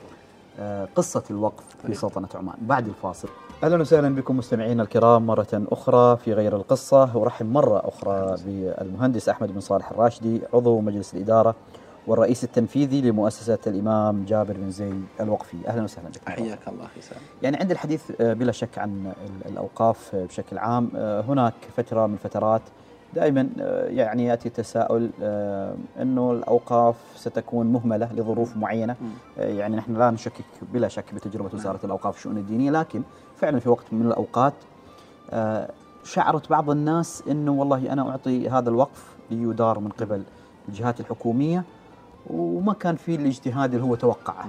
آه، قصة الوقف في طيب. سلطنة عمان بعد الفاصل أهلا وسهلا بكم مستمعينا الكرام مرة أخرى في غير القصة ورحب مرة أخرى بالمهندس أحمد بن صالح الراشدي عضو مجلس الإدارة والرئيس التنفيذي لمؤسسة الإمام جابر بن زيد الوقفي. أهلا وسهلا بكم حياك الله سامي يعني عند الحديث آه، بلا شك عن ال- الأوقاف آه، بشكل عام آه، هناك فترة من فترات دائما يعني يأتي تساؤل أنه الأوقاف ستكون مهملة لظروف. آه، يعني نحن لا نشكك بلا شك بتجربة وزارة الأوقاف والشؤون الدينية لكن فعلا في وقت من الأوقات آه، شعرت بعض الناس أنه والله أنا أعطي هذا الوقف ليدار من قبل الجهات الحكومية. وما كان في الاجتهاد اللي هو توقعه.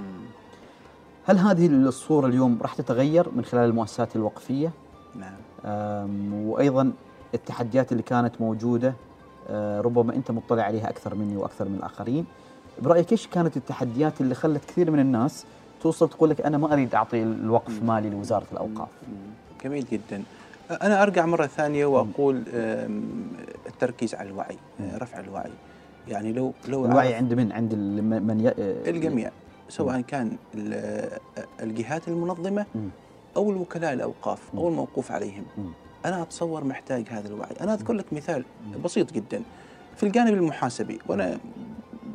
هل هذه الصورة اليوم راح تتغير من خلال المؤسسات الوقفية؟ نعم. وأيضا التحديات اللي كانت موجودة أه، ربما أنت مطلع عليها أكثر مني وأكثر من الآخرين. برأيك إيش كانت التحديات اللي خلت كثير من الناس توصل تقول لك أنا ما أريد أعطي الوقف مالي لوزارة الأوقاف. جميل جدا. أنا أرجع مرة ثانية وأقول التركيز على الوعي رفع الوعي. يعني لو لو الوعي عند من؟ عند من ي... الجميع سواء كان ال- الجهات المنظمة مم. أو الوكلاء الأوقاف أو الموقوف عليهم. مم. أنا أتصور محتاج هذا الوعي. أنا أذكر لك مثال بسيط جدا. في الجانب المحاسبي وأنا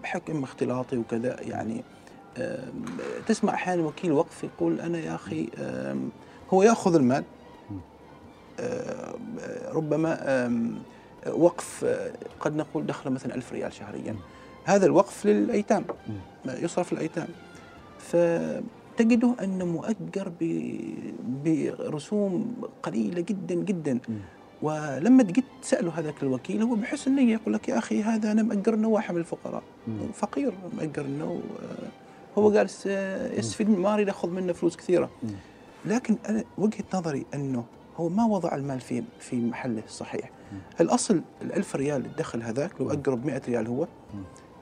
بحكم اختلاطي وكذا يعني تسمع أحيانا وكيل وقف يقول أنا يا آم، هو يأخذ المال ربما وقف قد نقول دخله مثلا ألف ريال شهريا. هذا الوقف للأيتام يصرف للأيتام. فتجده أنه مؤجر برسوم قليلة جدا جدا. ولما جيت تسأله هذاك الوكيل هو بحس النية يقول لك يا أخي هذا أنا مأجر إنه واحد من الفقراء. فقير مأجر إنه آه، هو جالس آه، يستفيد من ما أريد أخذ منه فلوس كثيرة. لكن أنا وجهة نظري أنه هو ما وضع المال في في محله الصحيح الأصل الألف ريال الدخل هذاك لو أجره ب 100 ريال هو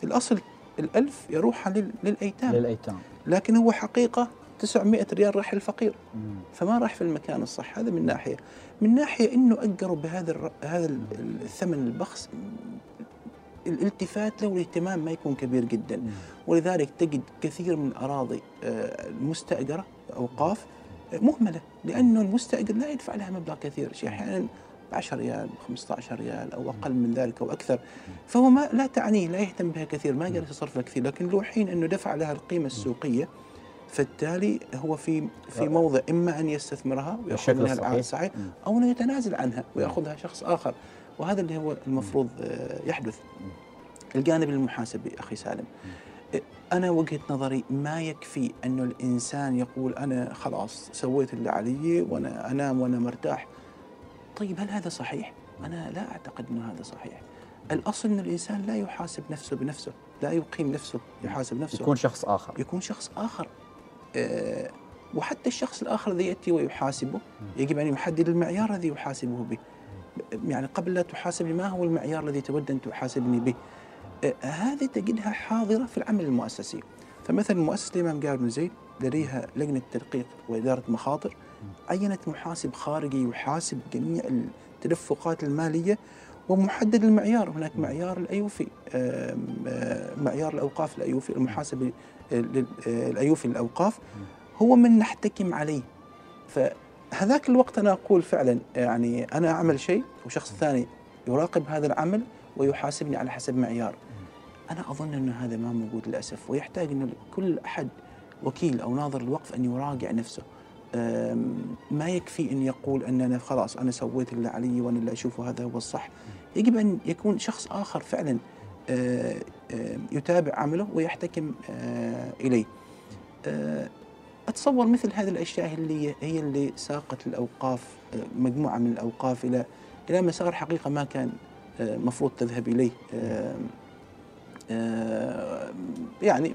الأصل الألف يروح لل- للأيتام. للأيتام. لكن هو حقيقة 900 ريال راح للفقير. فما راح في المكان الصح. هذا من ناحية. من ناحية أنه أجروا بهذا. هذا ال- الثمن البخس الالتفات له والاهتمام ما يكون كبير جدا. ولذلك تجد كثير من الأراضي آه، المستأجرة أوقاف آه، مهملة. لأنه المستأجر لا يدفع لها مبلغ كثير. شيء أحيانا 10 ريال 15 ريال أو أقل من ذلك أو أكثر فهو ما لا تعنيه لا يهتم بها كثير ما جالس يصرف لها كثير لكن له حين إنه دفع لها القيمة السوقية فبالتالي هو في في موضع إما أن يستثمرها ويأخذ منها. العائد الصحيح أو إنه يتنازل عنها ويأخذها شخص آخر وهذا اللي هو المفروض آه، يحدث. الجانب المحاسبي أخي سالم. أنا وجهة نظري ما يكفي إنه الإنسان يقول أنا خلاص سويت اللي علي وأنا أنام وأنا مرتاح. طيب هل هذا صحيح؟ أنا لا أعتقد انه هذا صحيح. الأصل أن الإنسان لا يحاسب نفسه بنفسه لا يقيم نفسه يحاسب نفسه. يكون شخص آخر. يكون شخص آخر. آه، وحتى الشخص الآخر الذي يأتي ويحاسبه يجب أن يحدد المعيار الذي يحاسبه به. يعني قبل لا تحاسبني ما هو المعيار الذي تود أن تحاسبني به؟ آه، هذه تجدها حاضرة في العمل المؤسسي. فمثلا مؤسسة الإمام قال بن زيد لديها لجنة تدقيق وإدارة مخاطر. عينت محاسب خارجي يحاسب جميع التدفقات المالية ومحدد المعيار. هناك معيار الأيوفي معيار الأوقاف الأيوفي المحاسب آه، الأيوفي للأوقاف هو من نحتكم عليه. فهذاك الوقت أنا أقول فعلا يعني أنا أعمل شيء وشخص ثاني يراقب هذا العمل ويحاسبني على حسب معيار. أنا أظن أن هذا ما موجود للأسف ويحتاج أن كل أحد وكيل أو ناظر الوقف أن يراجع نفسه. ما يكفي أن يقول أن أنا خلاص أنا سويت اللي علي وأنا اللي أشوفه هذا هو الصح. يجب أن يكون شخص آخر فعلا آه، آه، يتابع عمله ويحتكم إليه. آه، أتصور مثل هذه الأشياء اللي هي اللي ساقت الأوقاف آه، مجموعة من الأوقاف إلى إلى مسار حقيقة ما كان مفروض تذهب آه، يعني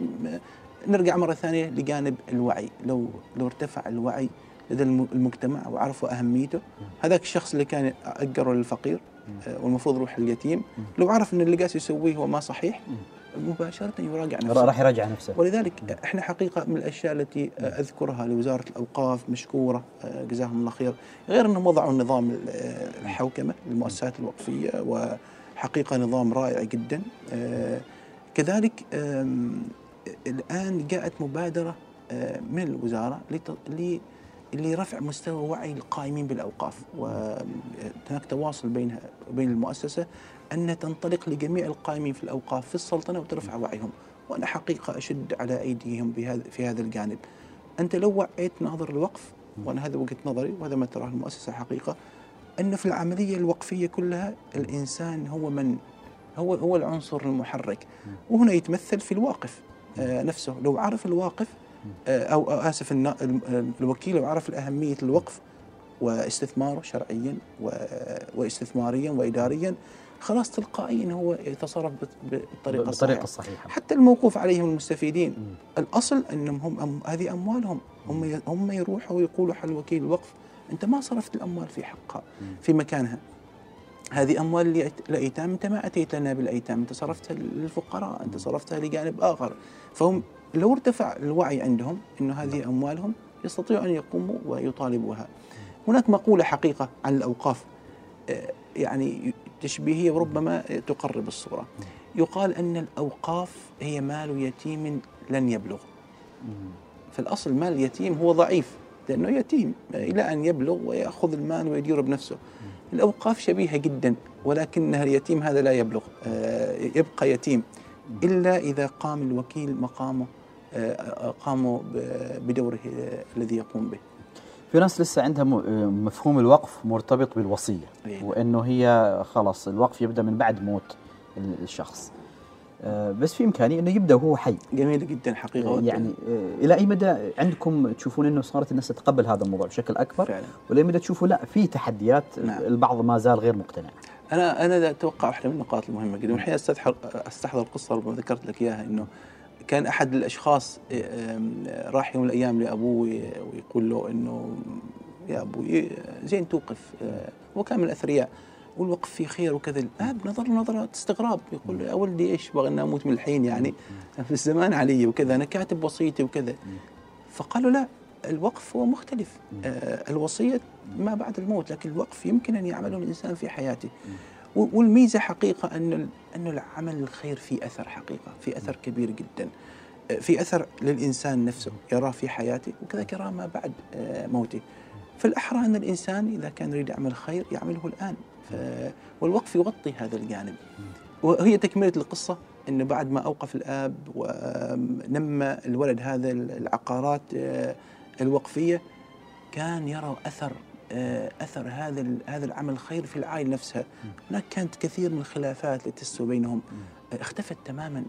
نرجع مرة ثانية لجانب الوعي. لو لو ارتفع الوعي لدى الم- المجتمع وعرفوا أهميته هذاك الشخص اللي كان أجره للفقير آه، والمفروض يروح لليتيم لو عرف أن اللي قاس يسويه هو ما صحيح مباشرة يراجع نفسه. راح يراجع نفسه. ولذلك إحنا حقيقة من الأشياء التي أذكرها لوزارة الأوقاف مشكورة آه، جزاهم الله خير غير إنهم وضعوا نظام ال- آه، الحوكمة للمؤسسات الوقفية وحقيقة نظام رائع جدا. آه، كذلك آم، الآن جاءت مبادرة آه، من ل- لرفع مستوى وعي القائمين بالأوقاف. وهناك تواصل بينها وبين المؤسسة أن تنطلق لجميع القائمين في الأوقاف في السلطنة وترفع وعيهم. وأنا حقيقة أشد على أيديهم بهذا في هذا الجانب. أنت لو وعيت ناظر الوقف وأنا هذا وجهة نظري وهذا ما تراه المؤسسة حقيقة انه في العملية الوقفية كلها الإنسان هو من هو هو العنصر المحرك. وهنا يتمثل في الواقف. آه، نفسه. لو عرف الواقف آه، أو أو آسف النا- الم- الوكيل لو عرف اهميه الوقف واستثماره شرعيا واستثماريا واداريا خلاص تلقائيا هو يتصرف بالطريقة الصحيحة. الصحيحة. حتى الموقوف عليهم المستفيدين. الأصل إنهم هم أم هذه أموالهم. هم هم يروحوا ويقولوا حل وكيل الوقف أنت ما صرفت الأموال في حقها في مكانها. هذه أموال لأيت- الايتام أنت ما أتيت لنا بالأيتام أنت صرفتها للفقراء أنت صرفتها لجانب آخر. فهم لو ارتفع الوعي عندهم إنه هذه أموالهم يستطيعوا أن يقوموا ويطالبوها. هناك مقولة حقيقة عن الأوقاف آه، يعني تشبيهية وربما تقرب الصورة. يقال أن الأوقاف هي مال يتيم لن يبلغ. فالأصل مال اليتيم هو ضعيف لأنه يتيم إلى أن يبلغ ويأخذ المال ويديره بنفسه. الأوقاف شبيهة جدا ولكنها اليتيم هذا لا يبلغ. آه، يبقى يتيم. إلا إذا قام الوكيل مقامه آه، قاموا بدوره آه، الذي يقوم به. في ناس لسه عندها مفهوم الوقف مرتبط بالوصية إيه. وإنه هي خلاص الوقف يبدأ من بعد موت ال- الشخص. بس في إمكانية إنه يبدأ وهو حي. جميل جدا حقيقة. يعني آه، إلى أي مدى عندكم تشوفون إنه صارت الناس تتقبل هذا الموضوع بشكل أكبر؟ فعلا. ولا مدى تشوفوا لا في تحديات نعم. البعض ما زال غير مقتنع؟ أنا أنا أتوقع واحدة من النقاط المهمة جدا والحين أستحضر أستحضر القصة ربما ذكرت لك إياها إنه كان أحد الأشخاص راح يوم من الأيام لأبوه ويقول له إنه يا أبوي زين توقف آه، هو كان من الأثرياء. والوقف فيه خير وكذا. الاب نظر نظرة استغراب. يقول يا ولدي إيش بغى إني أموت من الحين يعني؟ في [LAUGHS] الزمان علي وكذا أنا كاتب وصيتي وكذا. فقالوا لا الوقف هو مختلف. آه الوصية ما بعد الموت لكن الوقف يمكن أن يعمله الإنسان في حياته. والميزة حقيقة انه انه العمل الخير في أثر حقيقة في أثر كبير جدا. في أثر للإنسان نفسه يراه في حياته وكذلك يراه ما بعد آه، موته. فالأحرى أن الإنسان إذا كان يريد يعمل خير يعمله الآن. والوقف يغطي هذا الجانب. وهي تكملة القصة إنه بعد ما أوقف الآب ونمى الولد هذا العقارات آه، الوقفية كان يرى أثر آه، أثر هذا هذا العمل الخير في العائلة نفسها. هناك كانت كثير من الخلافات اللي تسوا بينهم. آه، اختفت تماما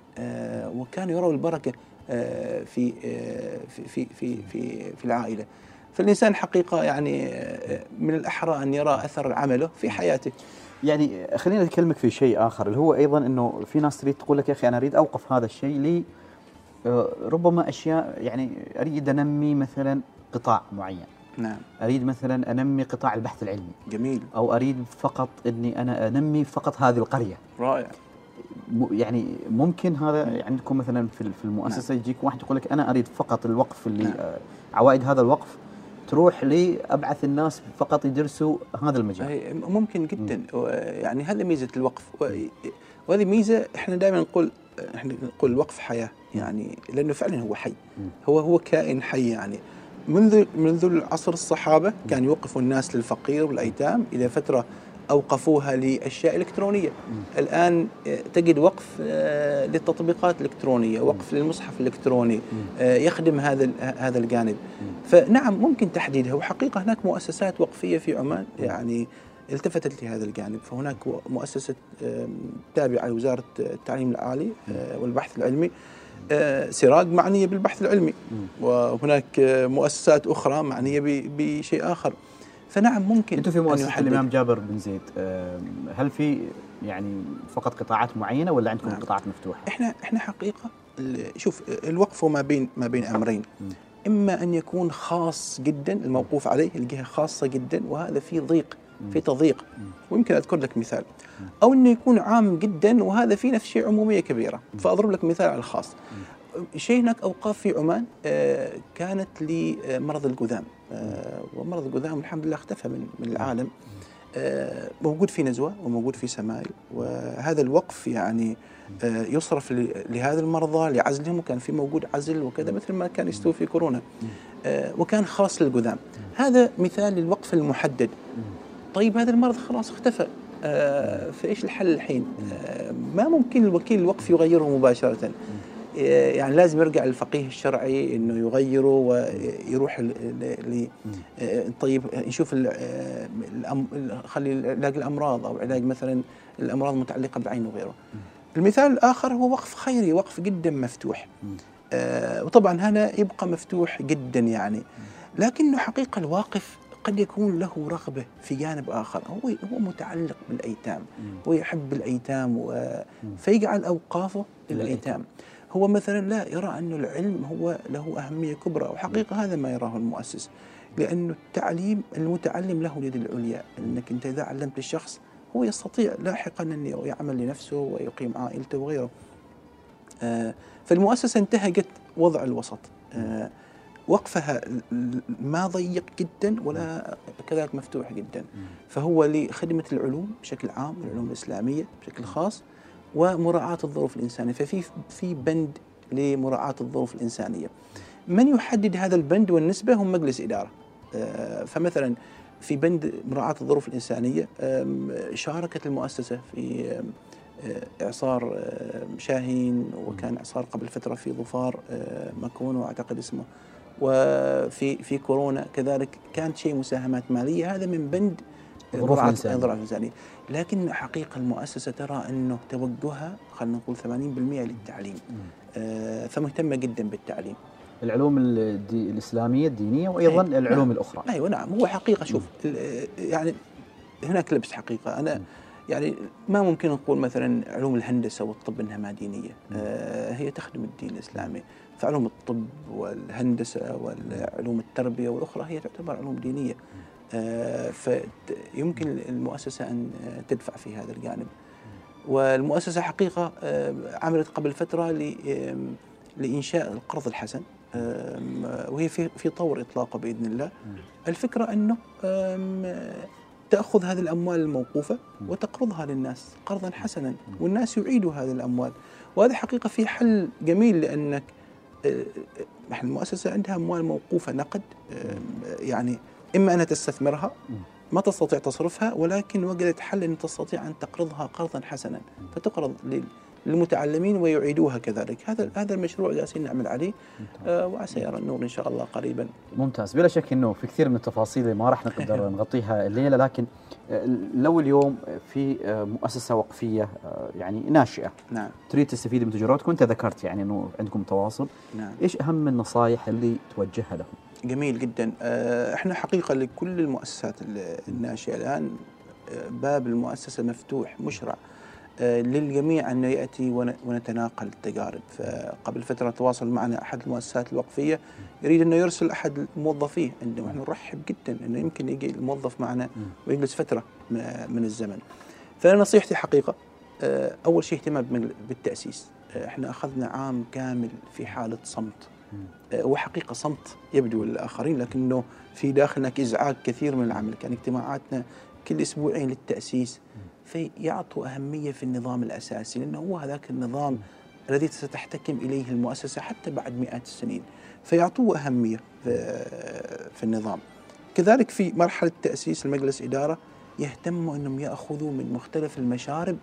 وكانوا يروا البركة في في في في في العائلة. فالإنسان حقيقة يعني من الأحرى أن يرى أثر عمله في حياته. يعني خلينا نكلمك في شيء آخر اللي هو أيضا إنه في ناس تريد تقول لك يا أخي أنا أريد أوقف هذا الشيء لي آه، ربما أشياء يعني أريد أنمي مثلا قطاع معين. نعم. أريد مثلا أنمي قطاع البحث العلمي. جميل. أو أريد فقط إني أنا أنمي فقط هذه القرية. رائع. يعني ممكن هذا يعني عندكم مثلا في المؤسسة نعم. يجيك واحد يقول لك أنا أريد فقط الوقف اللي نعم. آه، عوائد هذا الوقف تروح لأبعث الناس فقط يدرسوا هذا المجال. ممكن جدا. يعني هذا ميزة الوقف. وهذه ميزة إحنا دائما نقول إحنا نقول الوقف حياة يعني لأنه فعلا هو حي. هو هو كائن حي يعني. منذ منذ عصر الصحابة كان يوقفوا الناس للفقير والأيتام. إلى فترة أوقفوها لأشياء إلكترونية. الآن آه، تجد وقف آه، للتطبيقات الإلكترونية وقف للمصحف الإلكتروني آه، يخدم هذا هذا الجانب. فنعم ممكن تحديدها. وحقيقة هناك مؤسسات وقفية في عمان يعني التفتت لهذا الجانب. فهناك مؤسسة تابعة لوزارة التعليم العالي والبحث العلمي سراج معنية بالبحث العلمي. وهناك مؤسسات أخرى معنية بشيء آخر. فنعم ممكن أنتم في مؤسسة الإمام جابر بن زيد هل في يعني فقط قطاعات معينة ولا عندكم نعم. قطاعات مفتوحة؟ إحنا إحنا حقيقة شوف الوقف ما بين ما بين أمرين. إما أن يكون خاص جدا الموقوف عليه الجهة خاصة جدا وهذا في ضيق في تضييق. ويمكن أذكر لك مثال. أو إنه يكون عام جدا وهذا في نفس الشيء عمومية كبيرة. فأضرب لك مثال على الخاص. شيء هناك أوقاف في عمان آه، كانت لمرض الجذام آه، ومرض الجذام الحمد لله اختفى من من العالم. آه، موجود في نزوة وموجود في سمايل وهذا الوقف يعني يصرف لهذا المرضى لعزلهم وكان في موجود عزل وكذا مثل ما كان يستوي في كورونا. وكان خاص للجذام. هذا مثال للوقف المحدد. طيب هذا المرض خلاص اختفى. فإيش الحل الحين؟ ما ممكن الوكيل الوقف يغيره مباشرة. يعني لازم يرجع للفقيه الشرعي إنه يغيره ويروح ل طيب نشوف خلي علاج الأمراض أو علاج مثلا الأمراض المتعلقه بالعين وغيره. المثال الآخر هو وقف خيري وقف جدا مفتوح. آه وطبعا هنا يبقى مفتوح جدا يعني. لكنه حقيقة الواقف قد يكون له رغبة في جانب آخر. هو هو متعلق بالأيتام هو يحب الأيتام فيجعل أوقافه للأيتام. هو مثلا لا يرى أن العلم هو له أهمية كبرى وحقيقة هذا ما يراه المؤسس لأن التعليم المتعلم له اليد العليا أنك أنت إذا علمت الشخص هو يستطيع لاحقا أن يعمل لنفسه ويقيم عائلته وغيره. آه فالمؤسسة انتهجت وضع الوسط. آه وقفها ما ضيق جدا ولا كذلك مفتوح جدا. فهو لخدمة العلوم بشكل عام العلوم الإسلامية بشكل خاص ومراعاة الظروف الإنسانية. ففي في بند لمراعاة الظروف الإنسانية. من يحدد هذا البند والنسبة هم مجلس إدارة. آه، فمثلا في بند مراعاة الظروف الإنسانية شاركت المؤسسة في آه، إعصار شاهين وكان إعصار قبل فترة في ظفار آه، مكون وأعتقد اسمه. وفي في كورونا كذلك كانت شيء مساهمات مالية. هذا من بند ظروف الإنسانية. لكن حقيقة المؤسسة ترى أنه توجهها خلينا نقول 80% للتعليم. آه فمهتمة جدا بالتعليم. العلوم الدي الإسلامية الدينية وأيضا أي العلوم نعم. الأخرى. أيوة نعم. هو حقيقة شوف يعني هناك لبس حقيقة. أنا يعني ما ممكن نقول مثلا علوم الهندسة والطب أنها ما دينية. آه هي تخدم الدين الإسلامي. فعلوم الطب والهندسة والعلوم التربية والأخرى هي تعتبر علوم دينية. آه، فيمكن المؤسسة أن تدفع في هذا الجانب. والمؤسسة حقيقة آه، عملت قبل فترة لإنشاء القرض الحسن وهي في في طور إطلاقه بإذن الله. الفكرة أنه تأخذ هذه الأموال الموقوفة وتقرضها للناس قرضا حسنا والناس يعيدوا هذه الأموال. وهذا حقيقة في حل جميل لأنك آه، آه، المؤسسة عندها أموال موقوفة نقد آه، يعني إما أنها تستثمرها ما تستطيع تصرفها ولكن وجدت حل أن تستطيع أن تقرضها قرضا حسنا. فتقرض للمتعلمين ويعيدوها كذلك. هذا هذا المشروع جالسين نعمل عليه. آه وعسى يرى النور إن شاء الله قريبا. ممتاز. بلا شك إنه في كثير من التفاصيل ما راح نقدر [LAUGHS] نغطيها الليلة لكن آه، لو اليوم في آه، مؤسسة وقفية آه، يعني ناشئة. نعم. تريد تستفيد من تجربتك وانت ذكرت يعني إنه عندكم تواصل. نعم. إيش أهم النصائح اللي توجهها لهم؟ جميل جدا. إحنا حقيقة لكل المؤسسات الناشئة الآن باب المؤسسة مفتوح مشرع. آه، للجميع أن يأتي ونتناقل التجارب. فقبل فترة تواصل معنا أحد المؤسسات الوقفية يريد أنه يرسل أحد موظفيه عنده. ونحن نرحب جدا أنه يمكن يجي الموظف معنا ويجلس فترة من الزمن. فنصيحتي حقيقة آه، أول شيء اهتمام بالتأسيس. آه، إحنا أخذنا عام كامل في حالة صمت. هو حقيقة صمت يبدو للآخرين لكنه في داخلنا إزعاج كثير من العمل. كان اجتماعاتنا كل أسبوعين للتأسيس فيعطوا أهمية في النظام الأساسي لأنه هو هذاك النظام الذي ستحتكم إليه المؤسسة حتى بعد مئات السنين. فيعطوه أهمية في النظام. كذلك في مرحلة تأسيس المجلس إدارة يهتموا أنهم يأخذوا من مختلف المشارب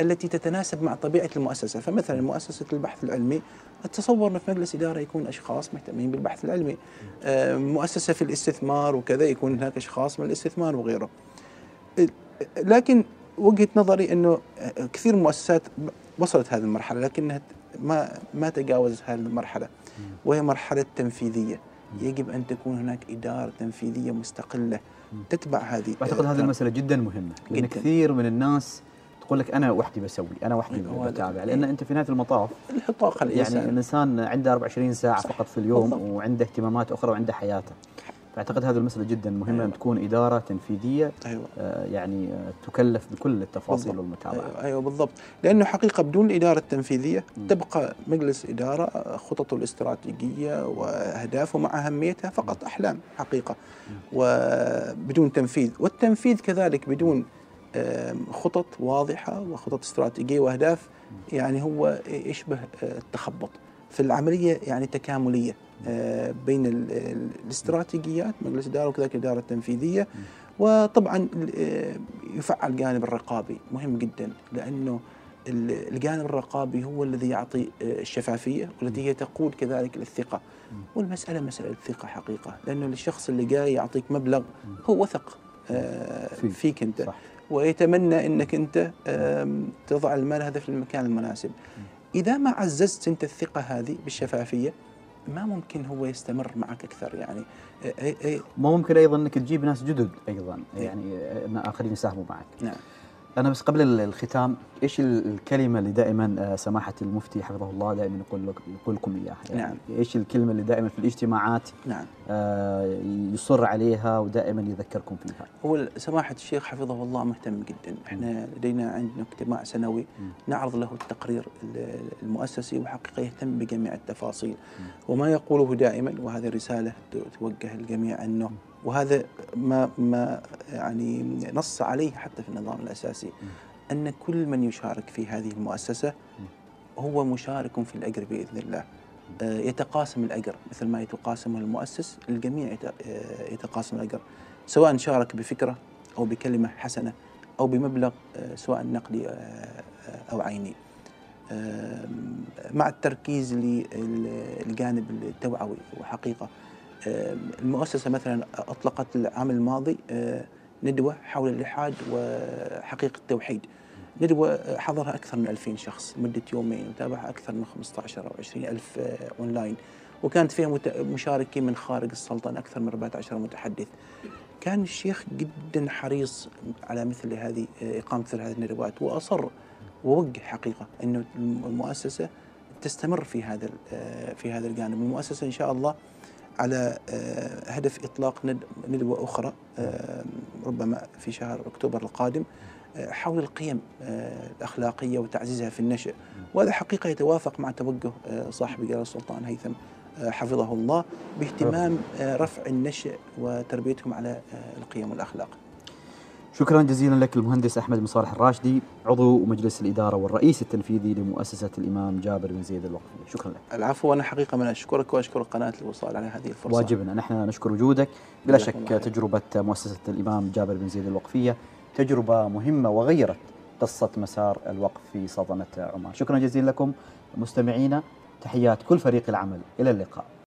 التي تتناسب مع طبيعة المؤسسة. فمثلا مؤسسة البحث العلمي أتصور أن في مجلس إدارة يكون أشخاص مهتمين بالبحث العلمي. آه، مؤسسة في الاستثمار وكذا يكون هناك أشخاص من الاستثمار وغيره. لكن وجهة نظري إنه كثير من المؤسسات وصلت هذه المرحلة لكنها ما ما تجاوزت هذه المرحلة وهي مرحلة تنفيذية. يجب أن تكون هناك إدارة تنفيذية مستقلة تتبع هذه أعتقد هذه المسألة جدا مهمة لأن جداً. كثير من الناس تقول لك أنا وحدي بسوي أنا وحدي بتابع لأن أنت في نهاية المطاف الحطاقه الانسان يعني الإنسان عنده 24 ساعة فقط في اليوم بالضبط. وعنده اهتمامات أخرى وعنده حياته فأعتقد هذه المسألة جدا مهمة أيوة. أن تكون إدارة تنفيذية أيوة. آه يعني آه تكلف بكل التفاصيل والمتابعة أيوة, أيوه بالضبط لأنه حقيقة بدون الإدارة التنفيذية م. تبقى مجلس إدارة آه، خططه الاستراتيجية وأهدافه مع أهميتها فقط أحلام حقيقة م. وبدون تنفيذ والتنفيذ كذلك بدون خطط واضحة وخطط استراتيجية وأهداف يعني هو يشبه آه، التخبط في العملية يعني تكاملية آه، بين الاستراتيجيات مجلس الاداره وكذلك الإدارة التنفيذية وطبعا آه، يفعل الجانب الرقابي مهم جدا لأنه الجانب الرقابي هو الذي يعطي الشفافية والتي هي تقود كذلك للثقه والمسألة مسألة ثقة حقيقة لأنه الشخص اللي جاي يعطيك مبلغ هو وثق فيك أنت. صح. ويتمنى إنك أنت تضع المال هذا في المكان المناسب. إذا ما عززت أنت الثقة هذه بالشفافية ما ممكن هو يستمر معك أكثر يعني. أي أي ما ممكن أيضا إنك تجيب ناس جدد أيضا يعني آخرين يساهموا معك. نعم. أنا بس قبل الختام إيش الكلمة اللي دائما آه، سماحة المفتي حفظه الله دائما يقول لك يقول لكم إياها؟ يعني نعم. إيش الكلمة اللي دائما في الاجتماعات نعم. آه يصر عليها ودائما يذكركم فيها؟ هو سماحة الشيخ حفظه الله مهتم جدا. إحنا لدينا عندنا اجتماع سنوي نعرض له التقرير المؤسسي وحقيقة يهتم بجميع التفاصيل. وما يقوله دائما وهذه رسالة توجه للجميع أنه وهذا ما ما يعني نص عليه حتى في النظام الأساسي أن كل من يشارك في هذه المؤسسة هو مشارك في الأجر بإذن الله. آه، يتقاسم الأجر مثل ما يتقاسم المؤسس الجميع آه، يتقاسم الأجر سواء شارك بفكرة أو بكلمة حسنة أو بمبلغ آه، سواء نقدي أو عيني. مع التركيز للجانب التوعوي وحقيقة المؤسسة مثلا أطلقت العام الماضي آه، ندوة حول الإلحاد وحقيقة التوحيد. ندوة حضرها أكثر من 2000 شخص مدة يومين وتابعها أكثر من 15 أو 20 ألف آه، أونلاين. وكانت فيها مشاركين من خارج السلطنة أكثر من 14 متحدث. كان الشيخ جدا حريص على مثل هذه آه، إقامة مثل هذه الندوات وأصر ووجه حقيقة أنه المؤسسة تستمر في هذا في هذا الجانب. المؤسسة إن شاء الله على آه، هدف إطلاق ندوة أخرى آه، ربما في شهر أكتوبر القادم آه، حول القيم الأخلاقية وتعزيزها في النشء وهذا حقيقة يتوافق مع توجه صاحب جلالة السلطان هيثم حفظه الله باهتمام رفع النشء وتربيتهم على القيم والأخلاق. شكرا جزيلا لك المهندس أحمد بن صالح الراشدي عضو مجلس الإدارة والرئيس التنفيذي لمؤسسة الإمام جابر بن زيد الوقفيه شكرا لك. العفو أنا حقيقة من أشكرك وأشكر قناة الوصال على هذه الفرصة. واجبنا نحن نشكر وجودك. بلا شك. تجربة مؤسسة الإمام جابر بن زيد الوقفية تجربة مهمة وغيرت قصة مسار الوقف في سلطنه عمان شكرا جزيلا لكم مستمعينا. تحيات كل فريق العمل. إلى اللقاء.